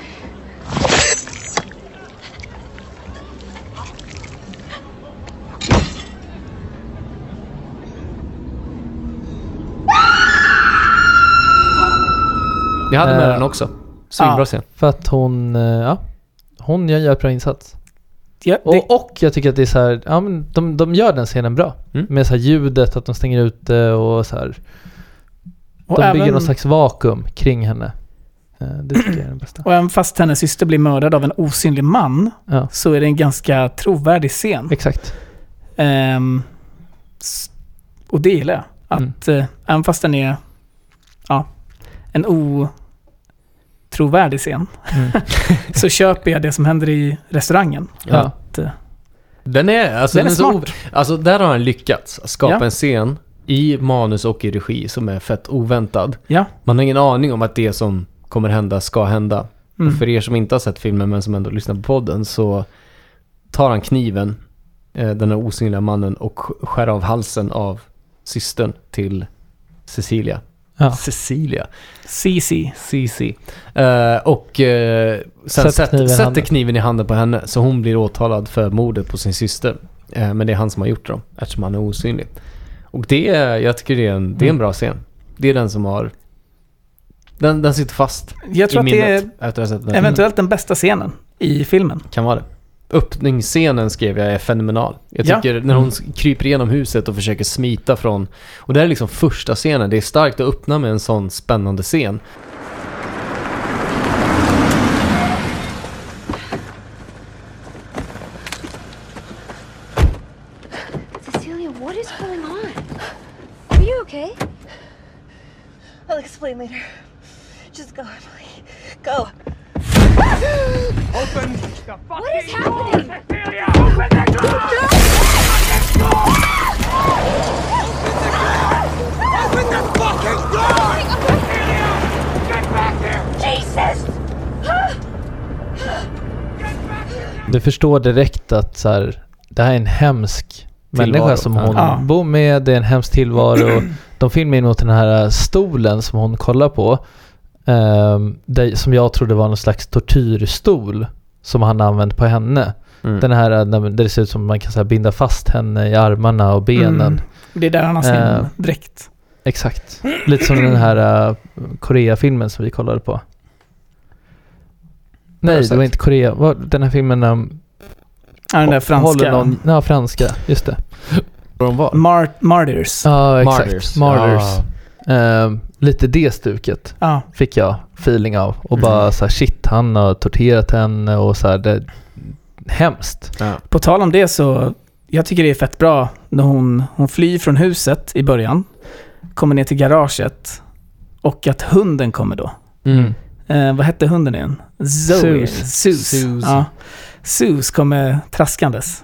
Jag hade med Eh, den också. Svinbra scen. För att hon, eh, ja, hon gör ett bra insats. Ja, det, Och, och jag tycker att det är så här, ja men de, de gör den scenen bra. Mm. Med så här ljudet, att de stänger ute och så här. Och, De bygger även, någon slags vakuum kring henne. Eh, Det tycker jag är det bästa. och även fast hennes syster blir mördad av en osynlig man Ja, så är det en ganska trovärdig scen. exakt. S- och det gillar jag. Att eh, även fast den är ja, en otrovärdig scen Mm. så köper jag det som händer i restaurangen. Ja. Att, eh, Den är, alltså, Den är så, smart. alltså där har han lyckats skapa Ja. en scen i manus och i regi som är fett oväntad. ja. Man har ingen aning om att det som kommer hända ska hända. Mm. Och för er som inte har sett filmen men som ändå lyssnar på podden så tar han kniven, eh, den här osynliga mannen, och sk- skär av halsen av systern till Cecilia. Ja. Cecilia. CC. Cici. Eh, och eh, sen Sätter sätt, kniven i sätter handen. kniven i handen på henne så hon blir åtalad för mordet på sin syster. Eh, men det är han som har gjort det eftersom han är osynlig. Och det jag tycker det är en, det är en Mm. bra scen. Det är den som har... Den, den sitter fast Jag tror i att det minnet är efter att ha sett den. eventuellt den bästa scenen i filmen. Kan vara det. Öppningsscenen skrev jag är fenomenal. Jag Ja. tycker när hon kryper igenom huset och försöker smita från... Och det här är liksom första scenen. Det är starkt att öppna med en sån spännande scen. Cecilia, what is going on? Are you okay? I'll explain later. Just go, Emily. Go. What is happening? Du förstår direkt att så här, det här är en hemsk Tillvaro. människa som hon Ja. bor med. Det är en hemsk tillvaro. De filmar in mot den här stolen som hon kollar på. där, som jag trodde var någon slags tortyrstol som han använt på henne. Mm. Den här där det ser ut som man kan så här, binda fast henne i armarna och benen. Mm. Det är där han har sin Eh. dräkt. Exakt. Lite som den här uh, Korea-filmen som vi kollade på. Nej, det var inte Korea. Den här filmen um, Ja, den där franska. någon... Ja, franska. Just det. Vad de var? Mar- Martyrs. Ja, exakt. Martyrs. Martyrs. Ja. Ehm, lite det stuket Ja. fick jag feeling av. Och Mm. bara så här, shit, han har torterat henne och så här, det... Hemskt. Ja. På tal om det så, jag tycker det är fett bra när hon, hon flyr från huset i början, kommer ner till garaget och att hunden kommer då. Mm. Eh, vad hette hunden igen? Zoe. Sus. Sus. Sus. Ja. Sus kommer traskandes.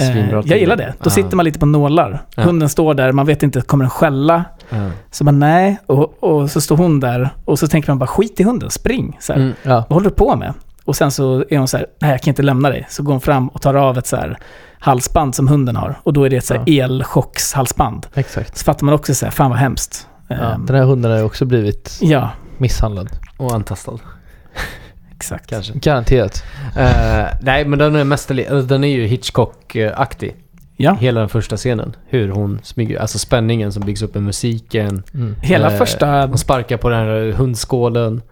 Eh, jag gillar det. Då Ja. sitter man lite på nålar. Ja. Hunden står där, man vet inte, kommer den skälla? Ja. Så man nej, och, och så står hon där och så tänker man bara skit i hunden, spring. Så här. Mm. Ja. Vad håller du på med? Och sen så är hon så här, nej jag kan inte lämna dig. Så går hon fram och tar av ett så här halsband som hunden har. Och då är det ett så här elchockshalsband. Exakt. Så fattar man också så här, fan vad hemskt. Ja, Ehm, den här hunden har ju också blivit ja misshandlad. Och antastad. Exakt. Kanske. Garanterat. Eh, nej, men den är mästerlig. Alltså, den är ju Hitchcock-aktig. Ja, Hela den första scenen. Hur hon smyger. Alltså spänningen som byggs upp med musiken. Mm. hela Eh, första... Hon sparkar på den här hundskålen.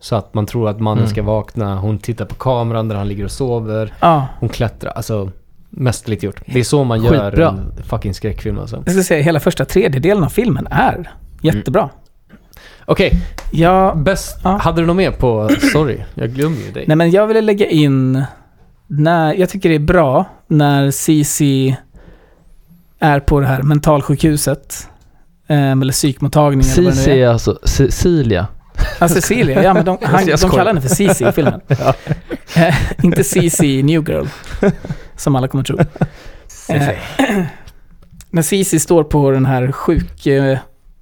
Så att man tror att mannen Mm. ska vakna. Hon tittar på kameran där han ligger och sover. Ja, Hon klättrar. Alltså, mästerligt gjort. Det är så man gör Skitbra. en fucking skräckfilm alltså. jag ska säga hela första tredjedelen av filmen är jättebra. Okej, Ja, bäst. Ja. Hade du något mer på... Sorry, jag glömmer ju dig. nej men jag ville lägga in... När, jag tycker det är bra när Cici är på det här mentalsjukhuset. ehm, eller psykmottagningen eller vad det nu Cici är. är alltså Cecilia. Ja, Cecilia. Ja, men de, han, Jag de skojar. kallar henne för Cici i filmen. Eh, inte Cici New Girl, som alla kommer tro. Eh, när Cici står på den här sjuk eh,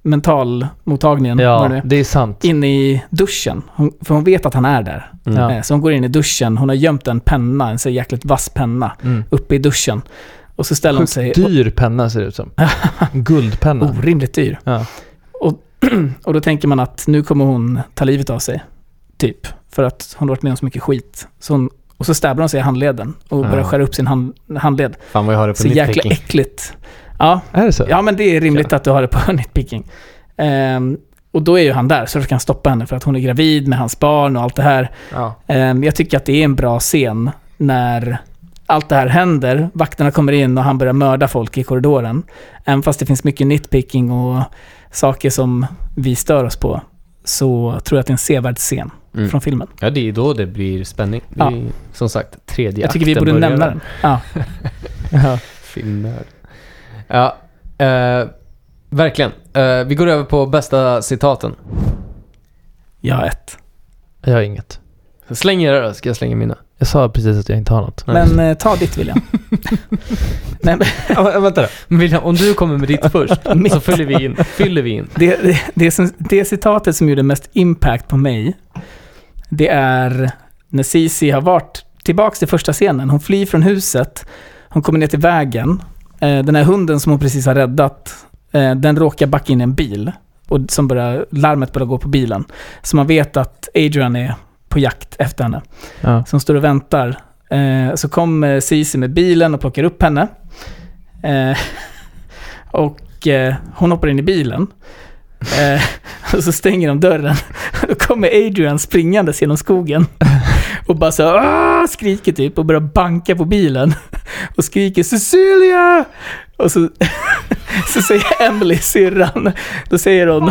mentalmottagningen, Ja, det det är sant. inne i duschen. Hon, för hon vet att han är där. Mm. Eh, så hon går in i duschen. Hon har gömt en penna, en så jäkligt vass penna, Mm. uppe i duschen. Och så ställer hon sig... Sjukt dyr penna ser det ut som. Guldpenna. Orimligt dyr. Ja. Och, och då tänker man att nu kommer hon ta livet av sig. Typ. För att hon har varit med om så mycket skit. Så hon, och så stabbar hon sig i handleden och Ja. börjar skära upp sin hand, handled. Fan vad jag har det på Så jäkla äckligt. Ja, Är det så? ja, men det är rimligt att du har det på nitpicking. Ehm, och då är ju han där så försöker han stoppa henne för att hon är gravid med hans barn och allt det här. Ja. Ehm, jag tycker att det är en bra scen när allt det här händer. Vakterna kommer in och han börjar mörda folk i korridoren. Även fast det finns mycket nitpicking och saker som vi stör oss på så tror jag att det är en sevärd scen Mm. från filmen. ja, det är då det blir spänning. Det är, Som sagt, tredje Jag tycker vi akten borde börjar nämna den. Ja. Ja. Filmnörd. Ja, eh, verkligen. Eh, vi går över på bästa citaten. Jag har ett. Jag har inget. Släng era då, ska jag slänga mina. Jag sa precis att jag inte har något. Men eh, ta ditt William. Nej, men, Ja, vänta då. Men William, om du kommer med ditt först, så fyller vi in. Fyller vi in. det, det, det, som, det citatet som gjorde mest impact på mig, det är när Cici har varit tillbaks till första scenen. Hon flyr från huset, hon kommer ner till vägen. Eh, den här hunden som hon precis har räddat, eh, den råkar backa in i en bil. Och som börjar, larmet börjar gå på bilen. Så man vet att Adrian är på jakt efter henne. Ja. som står och väntar. Eh, så kommer Cici med bilen och plockar upp henne. Och hon hoppar in i bilen. Och så stänger de dörren. Då kommer Adrian springandes genom skogen. Och bara så "Åh!" skriker typ och börjar banka på bilen. Och skriker Cecilia! Och så, så säger Emily, syrran, då säger hon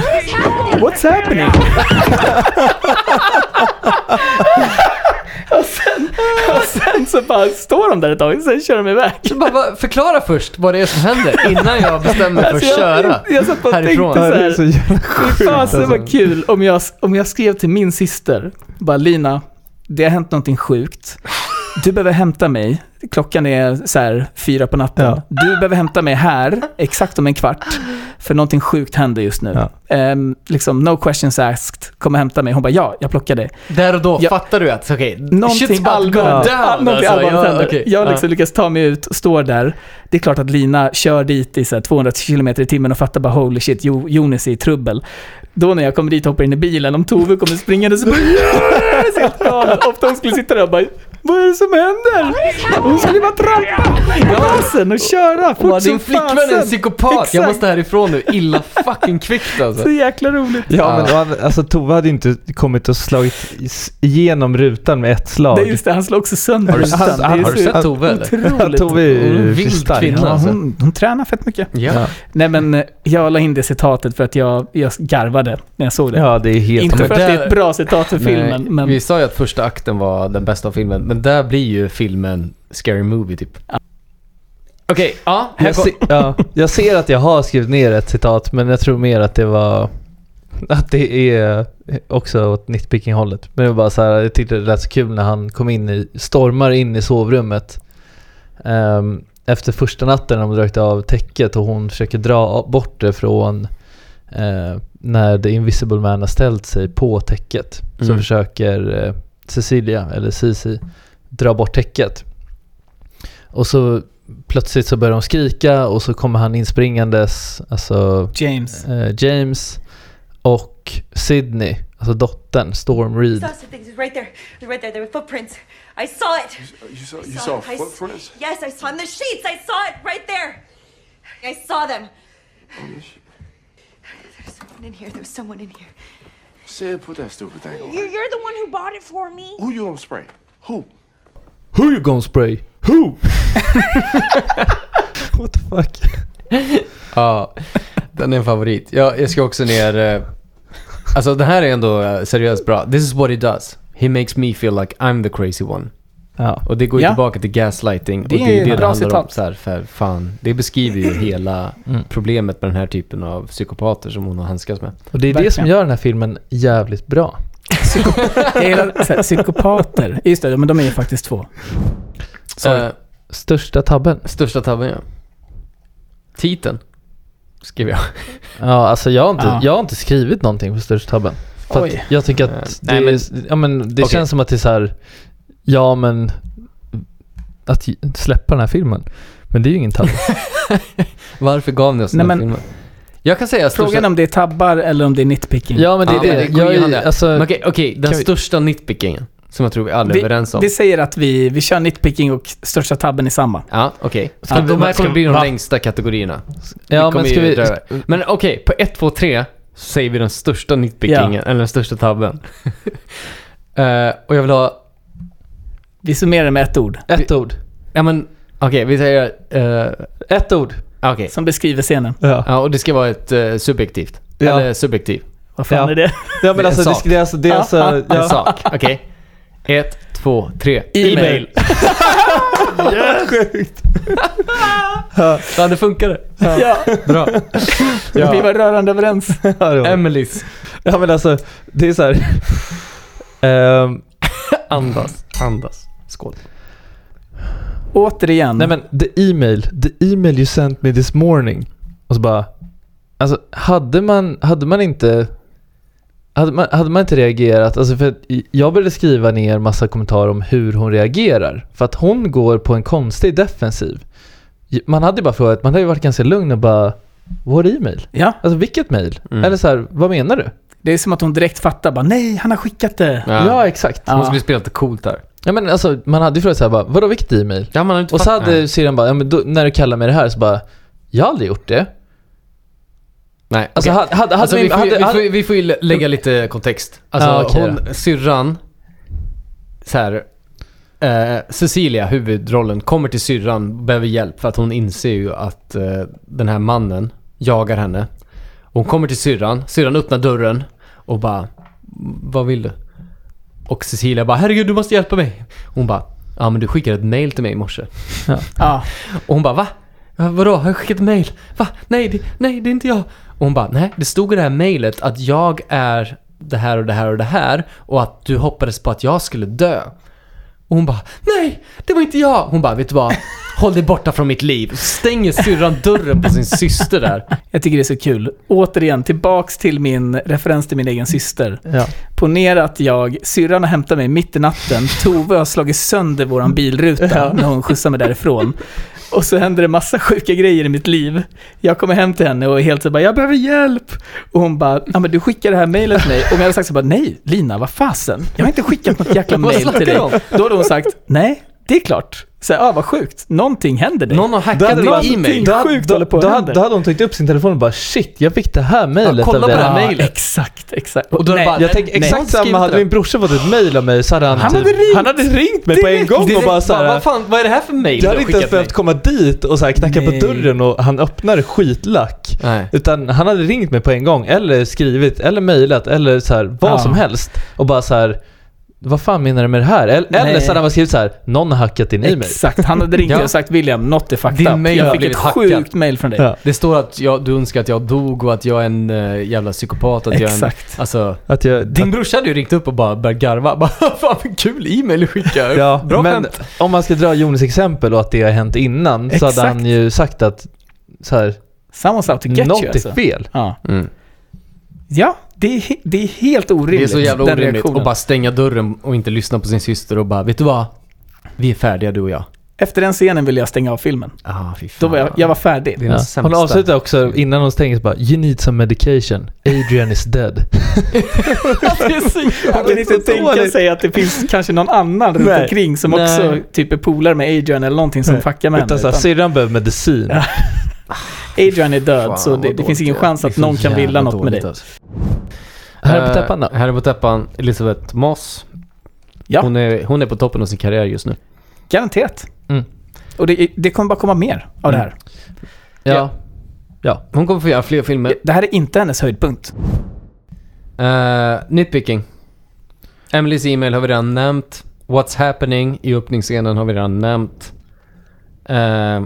What's happening? och, sen, och sen så bara står de där ett tag, sen kör de iväg. Så bara, bara, förklara först vad det är som händer innan jag bestämmer mig för att Alltså, jag, köra. jag satt och härifrån. tänkte så Det är här. så jävla sjukt fasen alltså. vad kul om jag, om jag skrev till min syster, bara Lina, det har hänt någonting sjukt. Du behöver hämta mig, klockan är så här fyra på natten. Ja. Du behöver hämta mig här, exakt om en kvart, för någonting sjukt händer just nu. Ja. Ehm, liksom, no questions asked, kom och hämta mig. Hon bara, ja, jag plockar dig. Där och då Ja. fattar du att okej, Någonting allvarligt. Ja, någonting alltså. allvarligt Ja, händer. okej. Jag liksom Ja. lyckas ta mig ut, står där. Det är klart att Lina kör dit i så här 200 km i timmen och fattar bara holy shit, Jo- Jonas är i trubbel. Då när jag kommer dit och hoppar in i bilen, om Tove kommer springande så bara yes! Helt. Ofta hon skulle sitta där och bara vad är det som händer? Hon skulle bara trampa i gasen och köra fort din som flickvän är en psykopat, jag Exakt. måste härifrån nu. Illa fucking kvickt alltså. Så jäkla roligt. Ja, men och, alltså Tove hade inte kommit och slagit igenom rutan med ett slag. Det är just det, han slår också sönder Har du, rutan. han- han- har du sett Tove eller? Otroligt. Tove är ju vild stark. kvinna. Ja, alltså. hon, hon tränar fett mycket. Ja. Ja. Nej men eh, jag la in det citatet för att jag, jag garvade när jag såg det. Ja, det är helt Inte men för att det är ett bra citat för Nej, filmen, men Vi sa ju att första akten var den bästa av filmen, men där blir ju filmen Scary Movie typ. Okej, ja. här Jag, se, ja, jag ser att jag har skrivit ner ett citat, men jag tror mer att det var... Att det är också åt nitpicking-hållet. Men det var bara så här, jag tyckte det lät så kul när han kom in i, stormar in i sovrummet. ehm, efter första natten när de dragit av täcket och hon försöker dra bort det från eh, när The Invisible Man har ställt sig på täcket. Så Mm. försöker eh, Cecilia, eller Cici, dra bort täcket. Och så plötsligt så börjar de skrika och så kommer han inspringandes, alltså James. eh, James och Sydney, alltså dottern, Storm Reed. saw something. It was right there. It was right there. There were footprints. I saw it. You saw, I you saw saw. I footprints? Yes, I saw in the sheets. I saw it right there. I saw them. There's someone in here. There's someone in here. Sid, put that stupid thing on. You're, you're the one who bought it for me. Who you gonna spray? Who? Who you gonna spray? Who? What the fuck? Ja, den är en favorit. Jag, jag ska också ner... eh, Alltså det här är ändå eh, seriöst bra. This is what he does. He makes me feel like I'm the crazy one. Ja. Och det går ju Ja. tillbaka till gaslighting. Det och är det är ett det det bra handlar om. citat. Så här, för fan, det beskriver ju hela Mm. problemet med den här typen av psykopater som hon har handskats med. Och det är det som Verkligen. gör den här filmen jävligt bra. Gillar så här, psykopater. Just det, men de är ju faktiskt två. Eh, Största tabben? största tabben ja. Titeln. Skrev jag. Ja, alltså jag har inte, Ja. jag har inte skrivit någonting på största tabben. För Oj. att jag tycker att Eh, det, nej, men- är, ja, men det Okej. känns som att det är så här, ja men att släppa den här filmen. Men Men det är ju ingen tabbe. Varför gav ni oss Nej, den här men- filmen? Jag kan säga Frågan största... är om det är tabbar eller om det är nitpicking. ja, men det är Ja, det. men det går jag, är- hand. alltså, Men Okej, okej, den kan vi- största nitpickingen. Som jag tror vi alla är vi, överens om. vi säger att vi, vi kör nitpicking och största tabben i samma. Ja, okej. Ja, Ska De här kommer bli de va? längsta kategorierna. ja, men ska vi... dra- Men okej, på 1, 2, 3 så säger vi den största nitpickingen, Ja. eller den största tabben. Eh, och jag vill ha... Vi summerar med ett ord Ett ord. Ja men, okej, vi säger... eh, Ett ord. Okej. som beskriver scenen. Ja. Ja, och det ska vara ett uh, subjektivt. Ja. Eller subjektiv. Vad fan Ja. är det? Ja, men Det är alltså en det, sak. det är alltså... Det är Ja, alltså ja, En ja. sak. Okej. Ett, två, tre. E-mail. Sjukt. Ja, det funkade. Ja, Bra. vi var rörande överens. Ja, Emelies. ja, men alltså det är så här... Ehm, Andas. Andas. Skål. Återigen. nej men the email, the email you sent me this morning. Och så bara... Alltså hade man, hade man inte... Hade man, hade man inte reagerat, alltså för jag började skriva ner massa kommentarer om hur hon reagerar. För att hon går på en konstig defensiv. Man hade ju bara frågat, man hade ju varit ganska lugn och bara What e-mail? Ja, Alltså vilket mail? Mm. Eller så här, vad menar du? det är som att hon direkt fattar bara nej, han har skickat det. Ja. Ja, exakt. Ja. Måste vi spela lite coolt här. Ja men alltså man hade ju frågat såhär bara, vadå vilket e-mail? Ja, man har inte Och så fattat- hade Nej. syrran bara, ja men då, när du kallar mig det här så bara, jag har aldrig gjort det. Nej, Alltså okej. hade, hade, hade, Alltså, vi, får, ju- hade, vi, får, hade, ju- vi får ju lä- lägga lite kontext. Alltså Ja, okej hon, syrran, så här, eh, Cecilia, huvudrollen, kommer till syrran, behöver hjälp för att hon inser ju att eh, den här mannen jagar henne. Hon kommer till syrran, syrran öppnar dörren och bara, vad vill du? Och Cecilia bara, herregud du måste hjälpa mig. Hon bara, ja men du skickade ett mail till mig i morse. Ja, Och hon bara va? Ja, Vadå? Har jag skickat ett mail? Va? Nej det, nej, det är inte jag. Och hon bara nej, det stod i det här mailet att jag är det här och det här och det här och att du hoppades på att jag skulle dö. Och hon bara nej, det var inte jag. Hon bara vet du vad? Håll dig borta från mitt liv. Stänger syrran dörren på sin syster där. jag tycker det är så kul. Återigen, tillbaks till min referens till min egen syster. ja. Ponera att jag, syrran har hämtat mig mitt i natten, Tove har slagit sönder våran bilruta Ja. när hon skjutsar mig därifrån. Och så händer det massa sjuka grejer i mitt liv. Jag kommer hem till henne och är helt så bara, jag behöver hjälp. Och hon bara, ja men du skickar det här mejlet till mig. Och jag hade sagt så bara, nej Lina, vad fasen? Jag har inte skickat något jäkla mejl till dig. om? Då hade hon sagt, nej, det är klart. Så ja, vad sjukt. Någonting händer dig. Någon har Då hackat hade, din e-mail. då, sjukt då, håller på att då, hända. hade, då hade hon tagit upp sin telefon och bara shit, jag fick det här mejlet kolla av på det här Ja, mejlet. Exakt, exakt. Och då är det Nej, bara- Jag tänker exakt samma, hade min brorsa fått ett mejl av mig så hade han Han typ, hade ringt han hade ringt mig på en gång och Direkt bara såhär, vad fan, vad är det här för mail jag hade har inte ens behövt komma dit och så här knacka Nej. på dörren och han öppnar skitlack. Nej. Utan han hade ringt mig på en gång, eller skrivit, eller mejlat, eller så här, vad Ja. som helst. Och bara så här. Vad fan menar du med det här? Eller, Nej. eller så hade han skrivit så här, någon har hackat din e-mail. Exakt, han hade ringt Ja. och sagt William, något är fucked Din up. Jag fick ett hackad." sjukt mail från dig. Ja. Det står att jag, du önskar att jag dog och att jag är en uh, jävla psykopat. Att jag är en, Exakt. alltså, Att jag, din brorsa hade ju ringt upp och bara börjat garva. Bara, fan vad kul e-mail du skickar. Ja, Bra men skämt. om man ska dra Jonis exempel och att det har hänt innan så hade Exakt. han ju sagt att så här, Someone's out to get något you alltså. är fel. Ja, Mm. ja det, är, det är helt orimligt. Det är så jävla orimligt att bara stänga dörren och inte lyssna på sin syster och bara, vet du vad? Vi är färdiga du och jag. Efter den scenen ville jag stänga av filmen. Ah, fy fan. Då var jag, jag var färdig. Det är Ja. Hon avslutar också innan hon stänger så bara You need some medication. Adrian is dead. Jag kan inte tänka sig att det finns kanske någon annan runt Nej. omkring som Nej. också typ är polare med Adrian eller någonting som Nej. fuckar med Utan henne. såhär, Utan syrran behöver medicin. Ja. Adrian är död, Fan, så det, det finns ingen chans att någon kan vilja något med dig. alltså. Här är på Eh, täppan då. Här är på täppan, Elisabeth Moss. Ja. Hon, är, hon är på toppen av sin karriär just nu. Garanterat. Mm. Och det, det kommer bara komma mer av det här. Ja. Hon kommer få göra fler filmer. Det här är inte hennes höjdpunkt. Uh, nitpicking. Emelies e-mail har vi redan nämnt. What's happening i öppningsscenen har vi redan nämnt. Eh,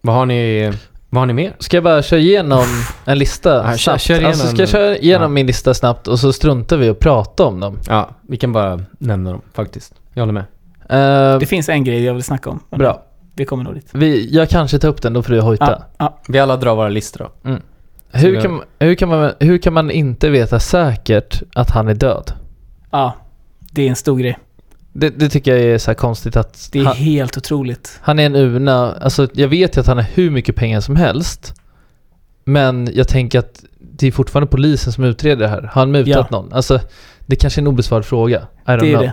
vad har ni, vad har ni mer? Ska jag bara köra igenom en lista Ja, kör- snabbt? kör igenom alltså, ska jag köra igenom Ja. min lista snabbt och så struntar vi och prata om dem? Ja, vi kan bara nämna dem faktiskt. Jag håller med. Eh, Det finns en grej jag vill snacka om. bra. Vi kommer nog dit. Vi, jag kanske tar upp den, då får du hojta. Ja, ja. Vi alla drar våra listor då. Hur, kan, hur, kan man, hur kan man inte veta säkert att han är död? ja, det är en stor grej. Det, det tycker jag är så här konstigt att Det är han, helt otroligt. han är en urna. Alltså jag vet ju att han har hur mycket pengar som helst. Men jag tänker att det är fortfarande polisen som utreder det här. Har han mutat Ja. någon? Alltså det kanske är en obesvarad fråga. I don't Det är know.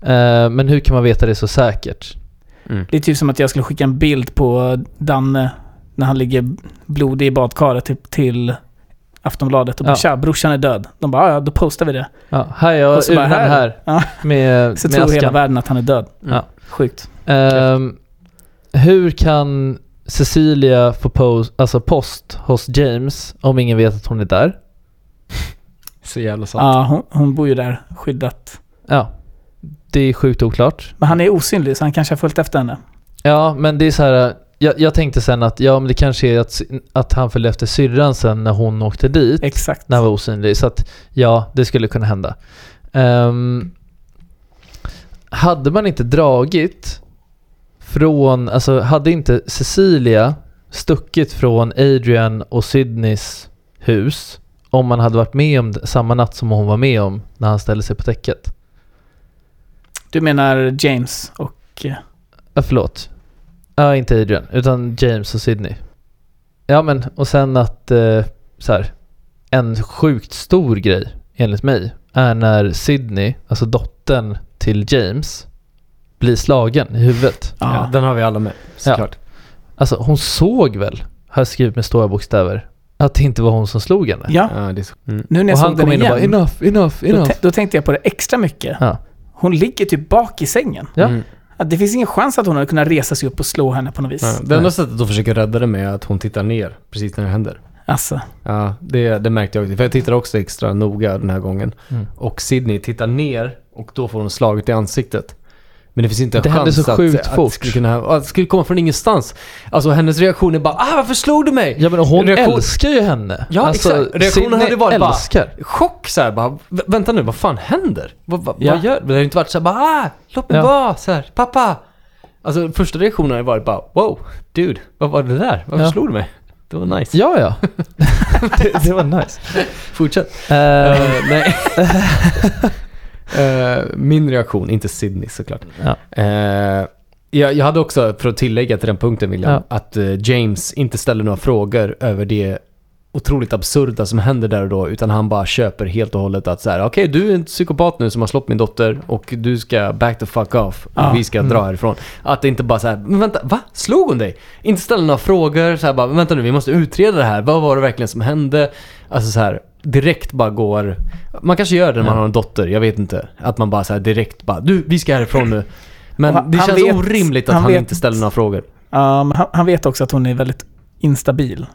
det. Eh, men hur kan man veta det så säkert? Det är typ som att jag skulle skicka en bild på Danne när han ligger blodig i badkaret typ, till Aftonbladet och bara Ja. “Tja, brorsan är död”. De bara “Ja, då postar vi det”. Ja, här är jag Och så bara, här. här, Ja. med, Så med tror hela askan. världen att han är död. Ja. Sjukt. Ehm, hur kan Cecilia få post, alltså post hos James om ingen vet att hon är där? Så jävla sant. Ja, hon, hon bor ju där skyddat. Ja, det är sjukt oklart. Men han är osynlig så han kanske har följt efter henne. Ja, men det är så här. Jag, jag tänkte sen att ja, men det kanske är att, att han följde efter syrran sen när hon åkte dit. Exakt. När han var osynlig. Så att ja, det skulle kunna hända. Ehm, hade man inte dragit från, alltså hade inte Cecilia stuckit från Adrian och Sydneys hus om man hade varit med om det samma natt som hon var med om när han ställde sig på täcket? Du menar James och... eh, Ja, förlåt. Ja, inte Adrian, utan James och Sydney. Ja, men och sen att eh, så här, en sjukt stor grej enligt mig är när Sydney, alltså dottern till James, blir slagen i huvudet. Ja. Ja, den har vi alla med, såklart. Alltså hon såg väl, har jag skrivit med stora bokstäver, att det inte var hon som slog henne. Ja, Ja, det är så. Mm. nu när jag och såg han den kom in och igen, bara enough, enough, då, enough. tä- då tänkte jag på det extra mycket. Ja. Hon ligger typ bak i sängen. Ja. Mm. Att det finns ingen chans att hon hade kunnat resa sig upp och slå henne på något vis. Ja, det enda sättet att försöka rädda det med är att hon tittar ner precis när det händer. Alltså, Ja, det, det märkte jag också. För jag tittar också extra noga den här gången. Mm. Och Sydney tittar ner och då får hon slaget i ansiktet. Men det finns inte en Det hände chans så att, sjukt att, fort. skulle kunna, att det skulle komma från ingenstans. Alltså hennes reaktion är bara ah varför slog du mig? Ja men hon Reaktion- älskar ju henne. Ja, alltså, exakt. Reaktionen hade varit bara- älskar. Chock såhär bara, "Vä- vänta nu vad fan händer? Vad, vad, Ja. vad gör Det har inte varit såhär bara ah, låt mig Ja. vara såhär, pappa. Alltså första reaktionen har varit bara wow, dude, vad var det där? Varför Ja. slog du mig? Det var nice. Ja, ja. det, det var nice. Fortsätt. Eh, nej. Eh, min reaktion, inte Sydney såklart. ja. Eh, jag, jag hade också, för att tillägga till den punkten William, Ja. att eh, James inte ställer några frågor över det otroligt absurda som händer där och då, utan han bara köper helt och hållet att så här, okej du är en psykopat nu som har slått min dotter och du ska back the fuck off och Ja. vi ska dra härifrån. Att det inte bara så här, men vänta, va? Slog hon dig? Inte ställa några frågor, så här bara, vänta nu, vi måste utreda det här, vad var det verkligen som hände? Alltså så här, direkt bara går, man kanske gör det när man har en dotter, jag vet inte. Att man bara så här direkt bara, du, vi ska härifrån nu. Men han- det känns vet- orimligt att han han, vet- inte ställer några frågor. men han, han vet också att hon är väldigt instabil.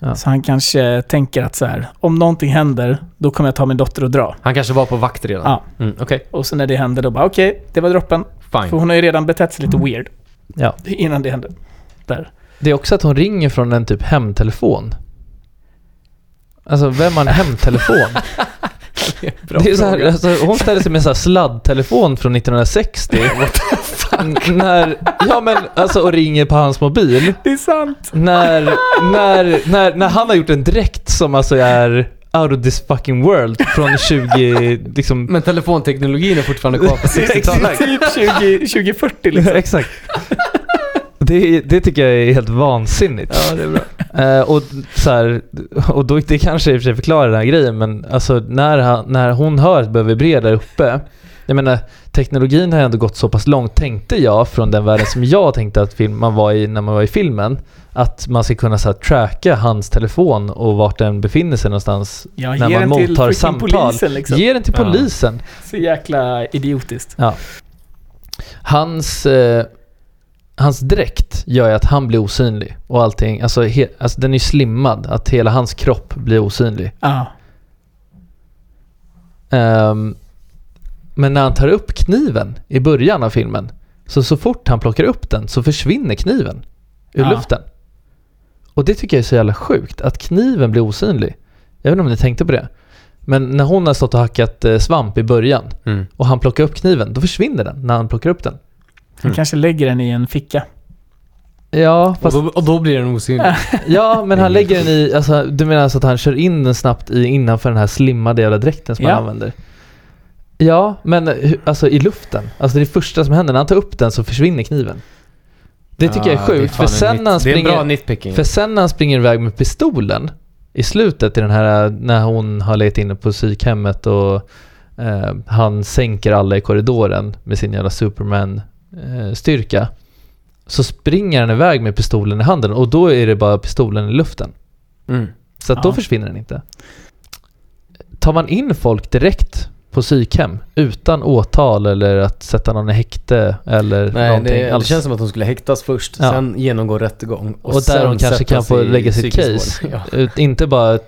Ja. Så han kanske tänker att så här, om någonting händer, då kommer jag ta min dotter och dra. Han kanske var på vakt redan. Ja. Mm, Okej, Och så när det händer, då bara okej, det var droppen. fine. För hon har ju redan betett sig lite weird ja. innan det hände. Där. Det är också att hon ringer från en typ hemtelefon. Alltså vem har en hemtelefon? Bra det är så här, alltså, hon ställer sig med en sladdtelefon från 1960. N- när, ja men alltså och ringer på hans mobil. Det är sant! När, när, när, när han har gjort en dräkt som alltså är out of this fucking world från 20, liksom... Men telefonteknologin är fortfarande kvar på 60-talet. typ 20, 2040 liksom. Exakt. Det, det tycker jag är helt vansinnigt. Ja, det är bra. Eh, och så här, och då, det kanske i och för sig förklarar den här grejen, men alltså när, han, när hon hör börjar vibrera där uppe, jag menar, teknologin har ändå gått så pass långt, tänkte jag, från den världen som jag tänkte att film, man var i när man var i filmen, att man ska kunna så här, tracka hans telefon och vart den befinner sig någonstans Ja, när man mottar samtal. polisen liksom. Ge den till Ja. polisen. Så jäkla idiotiskt. Ja. Hans, eh, hans dräkt gör ju att han blir osynlig och allting. Alltså, he, alltså den är ju slimmad, att hela hans kropp blir osynlig. Ja. Ehm, men när han tar upp kniven i början av filmen, så så fort han plockar upp den så försvinner kniven ur Ja. luften. Och det tycker jag är så jävla sjukt, att kniven blir osynlig. Jag vet inte om ni tänkte på det. Men när hon har stått och hackat eh, svamp i början Mm. och han plockar upp kniven, då försvinner den när han plockar upp den. Han kanske lägger den i en ficka. Ja, Och, fast då, och då blir den osynlig. Ja, men han lägger den i, alltså, du menar alltså att han kör in den snabbt i innanför den här slimmade jävla dräkten som Ja. han använder? Ja, men alltså i luften. Alltså det första som händer, när han tar upp den så försvinner kniven. Det tycker jag är det sjukt, för en sen när han Det är springer... För sen när han springer iväg med pistolen i slutet i den här, när hon har legat inne på psykhemmet och eh, han sänker alla i korridoren med sin jävla Superman-styrka. så springer han iväg med pistolen i handen och då är det bara pistolen i luften. Mm. Så att då Ja. försvinner den inte. Tar man in folk direkt på psykhem utan åtal eller att sätta någon i häkte eller Nej, någonting det, det känns som att hon skulle häktas först, Ja. sen genomgå rättegång. och, där sen hon kanske kan få lägga sitt case. Ja. Inte bara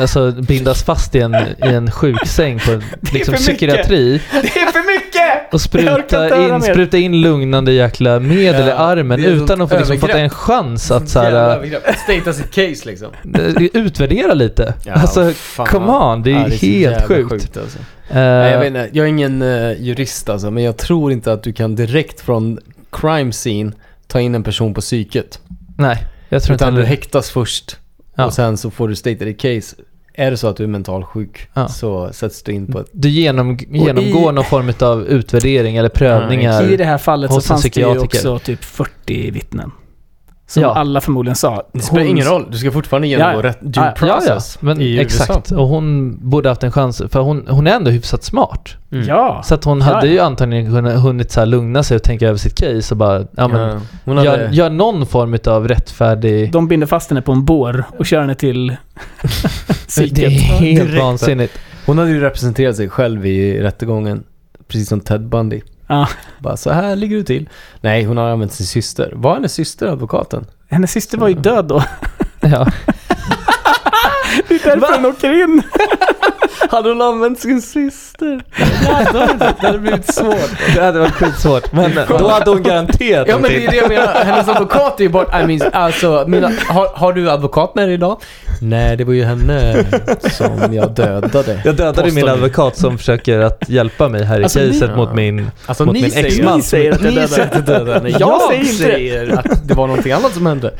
alltså, bindas fast i en, i en sjuksäng på liksom, psykiatri Det är för mycket! Och inte spruta in, spruta in lugnande jäkla medel i Ja, armen det är utan att få liksom, fått övergrepp. en chans att så Jävla här, övergrepp. Stata sitt case liksom. utvärdera lite. alltså, fan. come on, det är Ja, så helt jävla sjukt. alltså. eh, Nej, jag, vet inte, jag är ingen eh, jurist alltså, men jag tror inte att du kan direkt från crime scene ta in en person på psyket. nej, jag tror inte Utan du heller häktas först Ja. och sen så får du state i case. Är det så att du är mentalt sjuk Ja. så sätts du in på ett... Du genom, genomgår någon form av utvärdering eller prövningar. I det här fallet så fanns det ju också typ 40 vittnen. Som Ja. alla förmodligen sa. Det spelar hon- ingen roll, du ska fortfarande genomgå Ja, rätt due Ja, ja, Ja, process men i exakt. Och hon borde haft en chans, för hon, hon är ändå hyfsat smart. Mm. Ja. Så att hon hade ja. ju antagligen kunnat hunnit så här lugna sig och tänka över sitt case och bara, ja men, hade... gör, gör någon form av rättfärdig... De binder fast henne på en bår och kör henne till det är helt vansinnigt. Hon hade ju representerat sig själv i rättegången. Precis som Ted Bundy. Ja. Bara så här ligger du till. Nej, hon har använt sin syster. Var hennes syster advokaten? Hennes syster var ju död då. Ja. Det är därför hon åker in. Hade hon använt sin syster? det hade blivit svårt. Det hade varit skitsvårt. Men då hade hon garanterat Ja en men det är det jag menar. Hennes advokat är ju bort. I mean, alltså, mina, har, har du advokat med dig idag? Nej, det var ju henne som jag dödade. Jag dödade min ni. advokat som försöker att hjälpa mig här i Alltså, ni- caset Ja. mot min... Alltså Mot ni min säger, exman Ni säger att jag ni dödade. henne. Jag Jag säger säger att det var någonting annat som hände.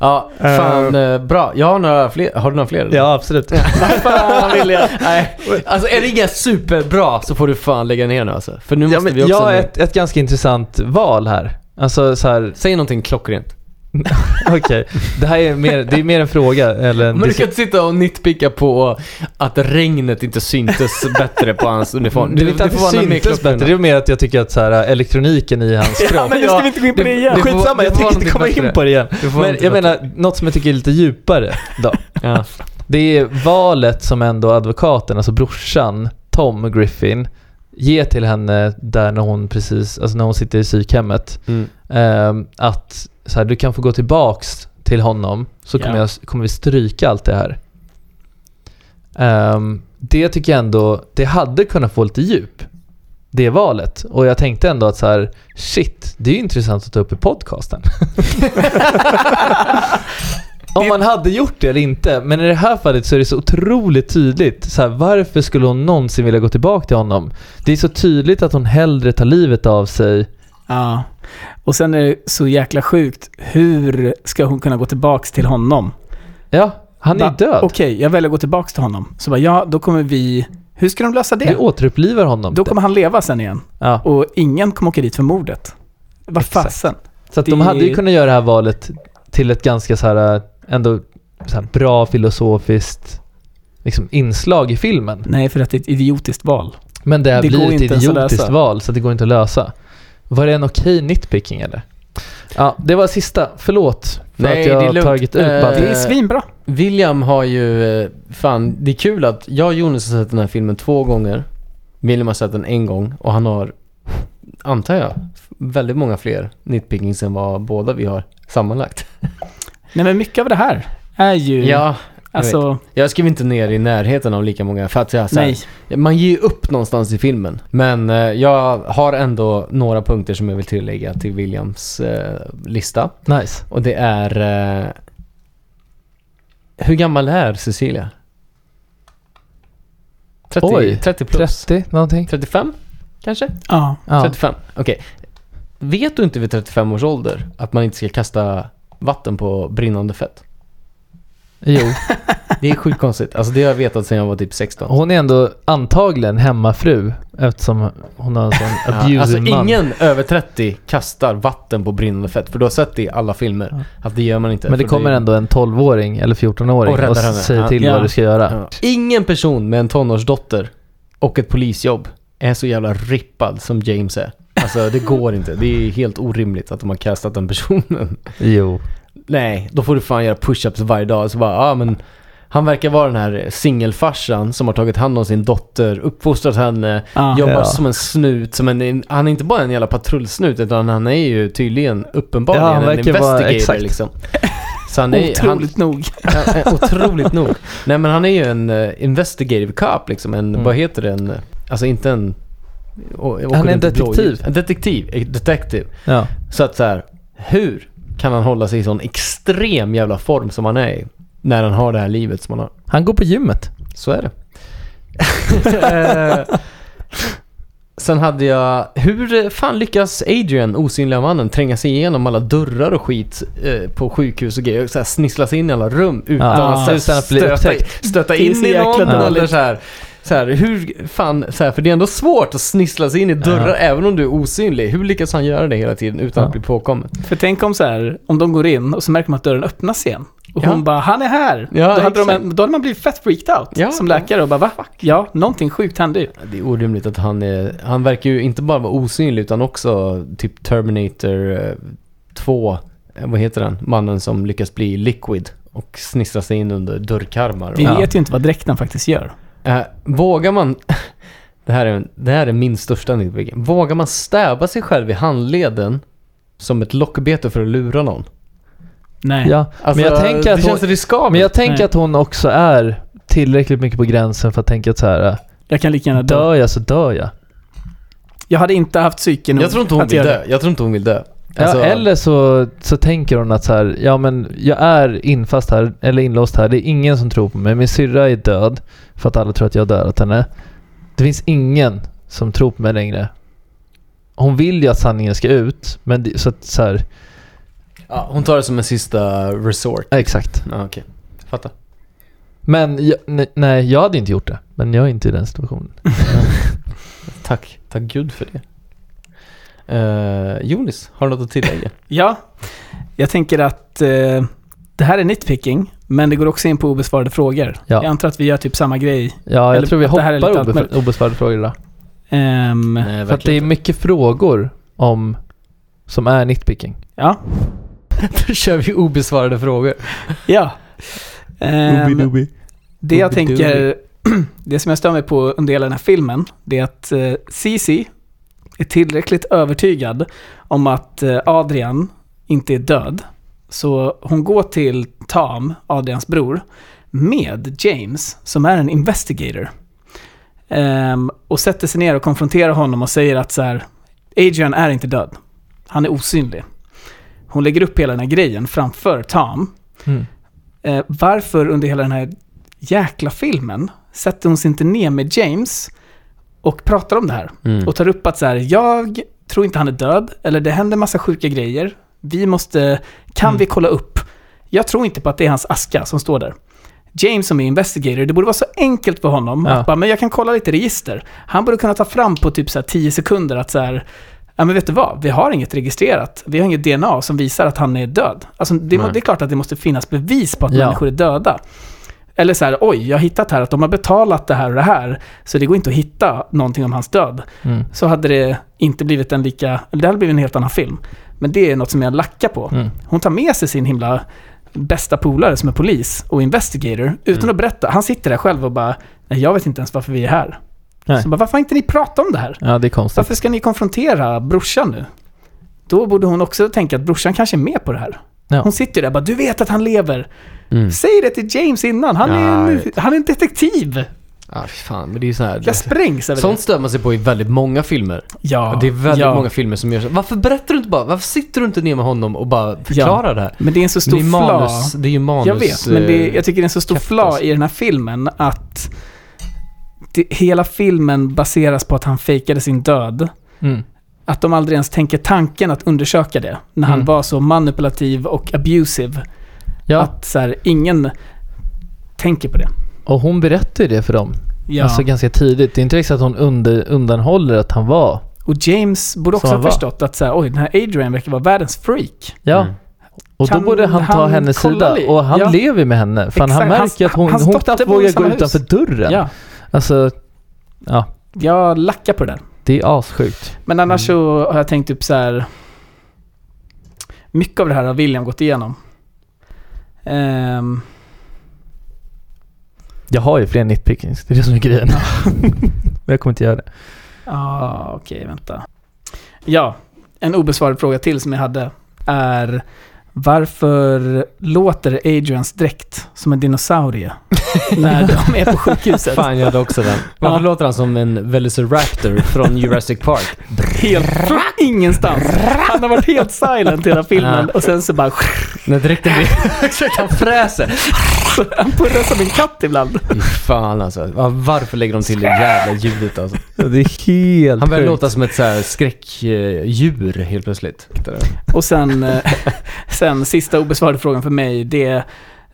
Ja, fan eh, bra. Jag har några fler. Har du några fler? Ja, absolut. Fan vill jag. Nej. Alltså är det inga superbra så får du fan lägga ner nu alltså. För nu Ja, måste men vi också... jag har ett, ett ganska intressant val här. Alltså så här, Säg någonting klockrent. okej. Det här är mer, det är mer en fråga eller en Men du kan inte sitta och nitpicka på att regnet inte syntes bättre på hans uniform. Det är inte att det syntes bättre, det är mer att jag tycker att så här, elektroniken i hans kropp... Men nu ska vi inte gå in på det igen. det Skitsamma, jag det tänker inte komma in på det igen. Det Men jag bättre. menar, något som jag tycker är lite djupare då. Ja. Det är valet som ändå advokaten, alltså brorsan, Tom Griffin, ger till henne där när hon precis, alltså när hon sitter i psykhemmet. Mm. Ehm, att så här, du kan få gå tillbaks till honom så kommer, Ja. jag, kommer vi stryka allt det här. Ehm, det tycker jag ändå, det hade kunnat få lite djup. Det valet. Och jag tänkte ändå att så här, shit, det är ju intressant att ta upp i podcasten. Om man hade gjort det eller inte. Men i det här fallet så är det så otroligt tydligt. Så här, varför skulle hon någonsin vilja gå tillbaka till honom? Det är så tydligt att hon hellre tar livet av sig. Ja. Och sen är det så jäkla sjukt. Hur ska hon kunna gå tillbaks till honom? Ja, han är ju död. Okej, jag väljer att gå tillbaks till honom. Så bara, ja, då kommer vi... Hur ska de lösa Vi det? återupplivar honom. Då kommer han leva sen igen. ja. Och ingen kommer åka dit för mordet. Vad fasen? Så att de hade ju kunnat göra det här valet till ett ganska så här, ändå så här bra filosofiskt liksom, inslag i filmen. Nej, för att det är ett idiotiskt val. Men det, Det blir ett idiotiskt val så det går inte att lösa. Var det en okej nitpicking eller? Ja, det var sista. Förlåt för Nej, att jag det är har lugnt. tagit ut bara. Det är svinbra. William har ju, eh, fan, det är kul att jag och Jonas har sett den här filmen två gånger. William har sett den en gång och han har, antar jag, väldigt många fler nitpickings än vad båda vi har sammanlagt. Nej, men mycket av det här är ju... Ja, Alltså, jag skriver inte ner i närheten av lika många för att jag så här, nej. Man ger ju upp någonstans i filmen. Men eh, jag har ändå några punkter som jag vill tillägga till Williams eh, lista. Nice. Och det är... Eh, hur gammal är Cecilia? 30, Oj, 30 plus? 30 någonting? 35 kanske? Ja. Ja. 35, okej. Vet du inte vid 35 års ålder att man inte ska kasta vatten på brinnande fett? Jo, Det är sjukt konstigt. Alltså det har jag vetat sedan jag var typ 16. hon är ändå antagligen hemmafru eftersom hon har en sån Ja, abusive alltså man. ingen över 30 kastar vatten på brinnande fett. För du har sett det i alla filmer. Att det gör man inte. Men det kommer är- ändå en 12-åring eller 14-åring Och och, säger Ja. till Ja. vad du ska göra. Ja. Ingen person med en tonårsdotter och ett polisjobb är så jävla rippad som James är. Alltså det går inte. Det är helt orimligt att de har castat den personen. Jo. Nej, då får du fan göra push-ups varje dag. Så bara, ja ah, men han verkar vara den här singelfarsan som har tagit hand om sin dotter, uppfostrat henne, Ja. jobbar Ja. som en snut. Som en, han är inte bara en jävla patrullsnut utan han är ju tydligen uppenbarligen Ja, han en investigator exakt. liksom. Så han är, han, Otroligt nog. Ja, eh, otroligt nog. Nej men han är ju en uh, investigative cop liksom. En, Mm. vad heter det? En, alltså inte en... åker Han är en detektiv. En detektiv. En detective. Ja. Så att så här, hur kan han hålla sig i sån extrem jävla form som han är i? När han har det här livet som han har. Han går på gymmet. Så är det. Eh, Sen hade jag, hur fan lyckas Adrian, osynliga mannen, tränga sig igenom alla dörrar och skit eh, på sjukhus och grejer? Så här, snissla sig in i alla rum utan Ja, att så här, stöta, stöta in i någon eller så här. Så här, hur fan, så här, för det är ändå svårt att snissla sig in i dörrar Ja. även om du är osynlig. Hur lyckas han göra det hela tiden utan Ja. att bli påkommen? För tänk om så här, om de går in och så märker man att dörren öppnas igen. Och Ja. hon bara, han är här! Ja, då, hade de, exakt. då hade man blivit fett freaked out Ja. som läkare och bara, va? Ja, någonting sjukt hände ju. Det är orimligt att han är, han verkar ju inte bara vara osynlig utan också typ Terminator 2, vad heter den? Mannen som lyckas bli liquid och snissla sig in under dörrkarmar. Vi vet ju inte vad dräkten faktiskt gör. Eh, vågar man, det här, är, det här är min största nitpicking, vågar man stäba sig själv i handleden som ett lockbete för att lura någon? Nej. Ja, Alltså, men jag tänker det att känns hon, riskabelt. men jag tänker Nej. att hon också är tillräckligt mycket på gränsen för att tänka att så här, äh, Jag kan lika gärna dö. dör jag så dör jag. Jag hade inte haft psyke nog jag tror inte hon vill dö. Jag tror inte hon vill dö. Alltså, ja, eller så, så tänker hon att så här, ja men jag är infast här, eller inlåst här, det är ingen som tror på mig. Min syrra är död för att alla tror att jag har dödat henne. Det finns ingen som tror på mig längre. Hon vill ju att sanningen ska ut, men det, så att så här, Ja, hon tar det som en sista resort. exakt. Ja, okej. Fattar. Men jag, nej, nej, jag hade inte gjort det. Men jag är inte i den situationen. Tack. Tack gud för det. Uh, Jonis, har du något att tillägga? Ja, jag tänker att eh, det här är nitpicking, men det går också in på obesvarade frågor. Ja. Jag antar att vi gör typ samma grej. Ja, jag Eller tror vi hoppar obe- obesvarade frågor idag. Ehm, Nej, För att det är mycket frågor om, som är nitpicking. ja, Då kör vi obesvarade frågor. ja. Ehm, det jag tänker, det som jag stör mig på under hela den här filmen, det är att eh, Cici är tillräckligt övertygad om att eh, Adrian inte är död. Så hon går till Tom, Adrians bror, med James, som är en investigator. Ehm, och sätter sig ner och konfronterar honom och säger att så här, Adrian är inte död. Han är osynlig. Hon lägger upp hela den här grejen framför Tom. Mm. Eh, varför under hela den här jäkla filmen sätter hon sig inte ner med James och pratar om det här? Mm. Och tar upp att så här, jag tror inte han är död, eller det händer massa sjuka grejer. Vi måste, kan Mm. vi kolla upp? Jag tror inte på att det är hans aska som står där. James som är investigator, det borde vara så enkelt för honom Ja. att bara, men jag kan kolla lite register. Han borde kunna ta fram på typ så här 10 sekunder att så här, ja men vet du vad, vi har inget registrerat. Vi har inget DNA som visar att han är död. Alltså det, det är klart att det måste finnas bevis på att Ja. människor är döda. Eller så här, oj, jag har hittat här att de har betalat det här och det här, så det går inte att hitta någonting om hans död. Mm. Så hade det inte blivit en lika, eller det hade blivit en helt annan film. Men det är något som jag lackar på. Mm. Hon tar med sig sin himla bästa polare som är polis och investigator utan Mm. att berätta. Han sitter där själv och bara, nej jag vet inte ens varför vi är här. Nej. Så bara, varför har inte ni pratat om det här? Ja, det är konstigt. Varför ska ni konfrontera brorsan nu? Då borde hon också tänka att brorsan kanske är med på det här. Ja. Hon sitter där och bara, du vet att han lever. Mm. Säg det till James innan, han, Ja, är, en, han är en detektiv. Ja, fy fan. Men det är ju så här. Jag sprängs över Sånt det. stör man sig på i väldigt många filmer. Ja, det är väldigt ja. många filmer som gör så. Varför berättar du inte bara? Varför sitter du inte ner med honom och bara förklarar det här? Men det är en så stor är manus, det är ju manus... Jag vet, men det, eh, jag tycker det är en så stor alltså. i den här filmen att det, hela filmen baseras på att han fejkade sin död. Mm. Att de aldrig ens tänker tanken att undersöka det. När han Mm. var så manipulativ och abusive. Ja. Att så här, ingen tänker på det. Och hon berättar ju det för dem. Ja. Alltså ganska tidigt. Det är inte riktigt att hon under, undanhåller att han var. och James borde också ha var. förstått att så här, oj, den här Adrian verkar vara världens freak. Ja. Mm. Och Kan då borde han ta han hennes kolla sida. li- Och han Ja. lever ju med henne. För han Exakt. märker Hans- att hon, hans hon dotter knappt bor i vågar samma gå hus. utanför dörren. Ja, Alltså, ja. jag lackar på det där. Det är assjukt. Men annars så har jag tänkt upp så här. Mycket av det här har William gått igenom. Ehm, Jag har ju fler nitpickings. Det är det som är grejen. Men jag kommer inte göra det. Ja, okej, vänta. Ja, en obesvarad fråga till som jag hade är varför låter Adrians dräkt som en dinosaurie när de är på sjukhuset? Fan, jag hade också den. Varför Ja. låter han som en Velociraptor från Jurassic Park? Helt ingenstans. Han har varit helt silent hela filmen och sen så bara När dräkten blir... Han fräser. han purrar som en katt ibland. Fy fan alltså. Ja, Varför lägger de till det jävla ljudet alltså? Det är helt Han börjar låta som ett så här skräckdjur helt plötsligt. Och sen, eh, sen sista obesvarade frågan för mig, det är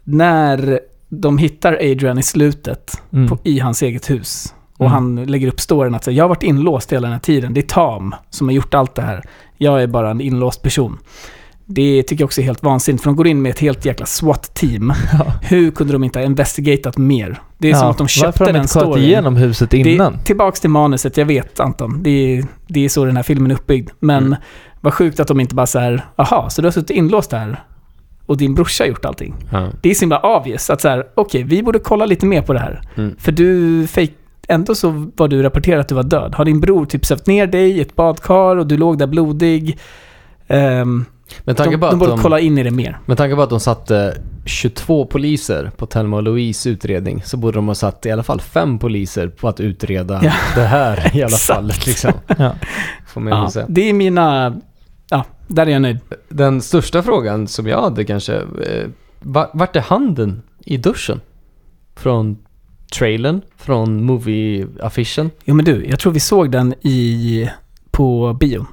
när de hittar Adrian i slutet Mm. på, i hans eget hus. Och Mm. han lägger upp storyn att säga, jag har varit inlåst hela den här tiden. Det är Tam som har gjort allt det här. Jag är bara en inlåst person. Det tycker jag också är helt vansinnigt, för de går in med ett helt jäkla SWAT-team. Ja. Hur kunde de inte ha investigatat mer? Det är som Ja, att de Varför köpte har de den inte storyn. igenom huset innan? Det, tillbaks till manuset, jag vet Anton. Det är, det är så den här filmen är uppbyggd. Men Mm. Vad sjukt att de inte bara så här, aha, så du har suttit inlåst här och din brorsa har gjort allting. Ja. Det är så himla obvious att så här, okej, vi borde kolla lite mer på det här. Mm. För du, fake, ändå så var du rapporterad att du var död. Har din bror typ sövt ner dig i ett badkar och du låg där blodig? Um, Med tanke de, på de att borde de... kolla in i det mer. Med tanke på att de satte 22 poliser på Thelma och Louise utredning så borde de ha satt i alla fall fem poliser på att utreda Ja. det här i alla fall. Liksom. Ja. Får man Ja, det är mina... Ja, där är jag nöjd. Den största frågan som jag hade kanske, eh, va- vart är handen i duschen? Från trailern, från movie-affischen? Jo men du, jag tror vi såg den i... på bion.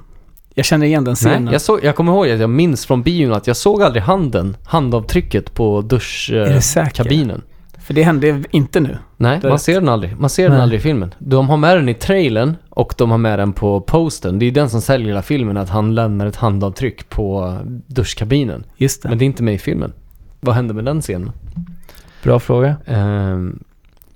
Jag känner igen den scenen. Nej, jag, såg, jag kommer ihåg att jag minns från bion att jag såg aldrig handen, handavtrycket på duschkabinen. För det hände inte nu. Nej, man ser den aldrig. Man ser den Nej. aldrig i filmen. De har med den i trailern och de har med den på posten. Det är den som säljer hela filmen, att han lämnar ett handavtryck på duschkabinen. Just det. Men det är inte med i filmen. Vad hände med den scenen? Bra fråga. Ehm,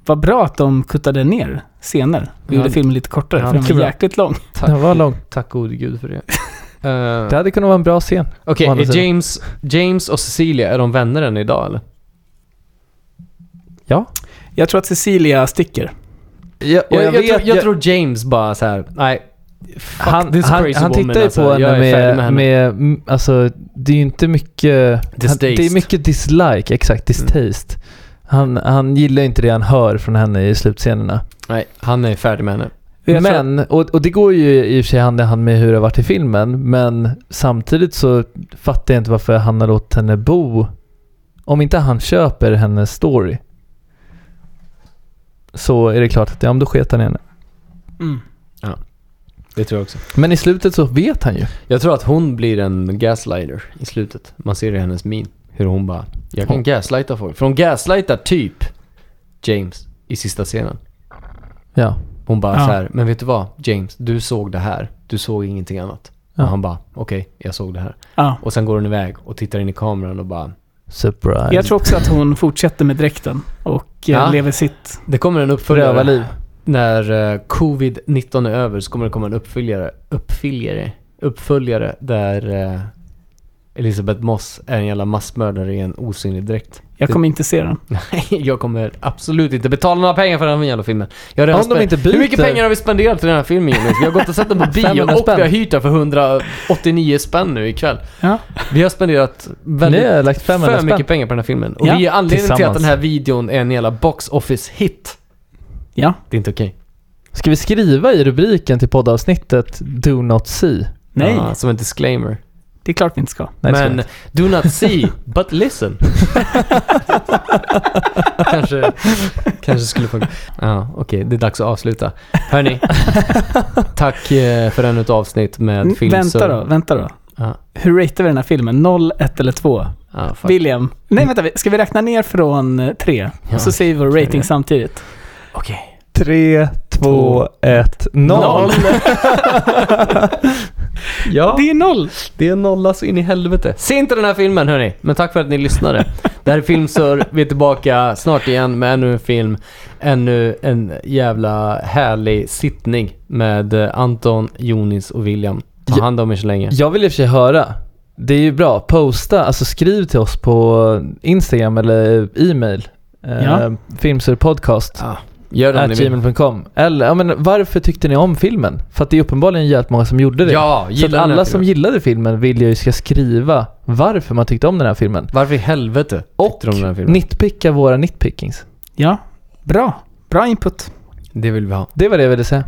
Vad bra att de kuttade ner scener. Vi Ja. gjorde filmen lite kortare, Ja, för den var bra. jäkligt lång. tack, Den var lång. tack gode gud för det. Ehm, Det hade kunnat vara en bra scen. Okej, är sidan. James, James och Cecilia, är de vänner än idag eller? Ja. Jag tror att Cecilia sticker. Jag, Jag, jag, tror, jag tror James bara så här, nej. Fuck han, this han, crazy han woman, tittar ju alltså. på henne med, med, henne. mm, alltså det är ju inte mycket, han, det är mycket dislike, exakt, distaste. Han, han gillar inte det han hör från henne i slutscenerna. Nej, han är färdig med henne. Men, och, och det går ju i och för sig hand i hand med hur det har varit i filmen, men samtidigt så fattar jag inte varför han har låtit henne bo, om inte han köper hennes story, så är det klart att, ja men då sket han i henne. Mm. Det tror jag också. Men i slutet så vet han ju. Jag tror att hon blir en gaslighter i slutet. Man ser det i hennes min. Hur hon bara, jag kan Hon- gaslighta folk. För hon gaslightar typ James i sista scenen. Ja. Hon bara Ja. så här, men vet du vad? James, du såg det här. Du såg ingenting annat. Ja. Och han bara, okej, jag såg det här. Ja. Och sen går hon iväg och tittar in i kameran och bara, Surprise. Jag tror också att hon fortsätter med dräkten och eh, Ja. lever sitt... det kommer en uppföljare. Rövarliv. När eh, covid-19 är över så kommer det komma en uppföljare, uppföljare, uppföljare där eh, Elisabeth Moss är en jävla massmördare i en osynlig dräkt. Jag kommer inte se den. Nej, jag kommer absolut inte betala några pengar för den här jävla filmen. Jag har Om de inte Hur mycket byter- pengar har vi spenderat till den här filmen Jonas? Vi har gått och sett den på bio 500 och spänn. vi har hyrt den för 189 spänn nu ikväll. Ja. Vi har spenderat väldigt har lagt 500 för spänn. mycket pengar på den här filmen. Och Ja, vi är anledningen till att den här videon är en jävla box office hit. Ja. Det är inte okej. Ska vi skriva i rubriken till poddavsnittet Do Not See? Nej, Ja, som en disclaimer. Det är klart vi inte ska. Nej, Men vi do not see, but listen. kanske, kanske skulle funka. Ja, okej. det är dags att avsluta. Hörni, tack eh, för ännu ett avsnitt med film. vänta då, vänta då. Ja. Hur ratear vi den här filmen? 0, 1 eller 2? Ah. William. Nej, vänta. vi- Ska vi räkna ner från eh, tre? Ja, så säger vi vår rating det. samtidigt. Okej. 3, 2, 1, 0. Ja, Det är noll! det är nolla så in i helvete. Se inte den här filmen hörni, men tack för att ni lyssnade. Det här är Filmsör, vi är tillbaka snart igen med ännu en film. Ännu en jävla härlig sittning med eh, Anton, Jonis och William. Ta hand om er så länge. Jag vill i och för sig höra. Det är ju bra. Posta, alltså skriv till oss på Instagram eller e-mail. Eh, Ja. Filmsurpodcast. Ja, gör det om ni vill. gmail.com. Eller, ja men varför tyckte ni om filmen? För att det är uppenbarligen jävligt många som gjorde det. Ja, Så gillar att den här alla som filmen. gillade filmen vill jag ju ska skriva varför man tyckte om den här filmen. Varför i helvete Och tyckte de om den här filmen? nitpicka våra nitpickings. Ja, bra. Bra input. Det vill vi ha. Det var det jag ville säga.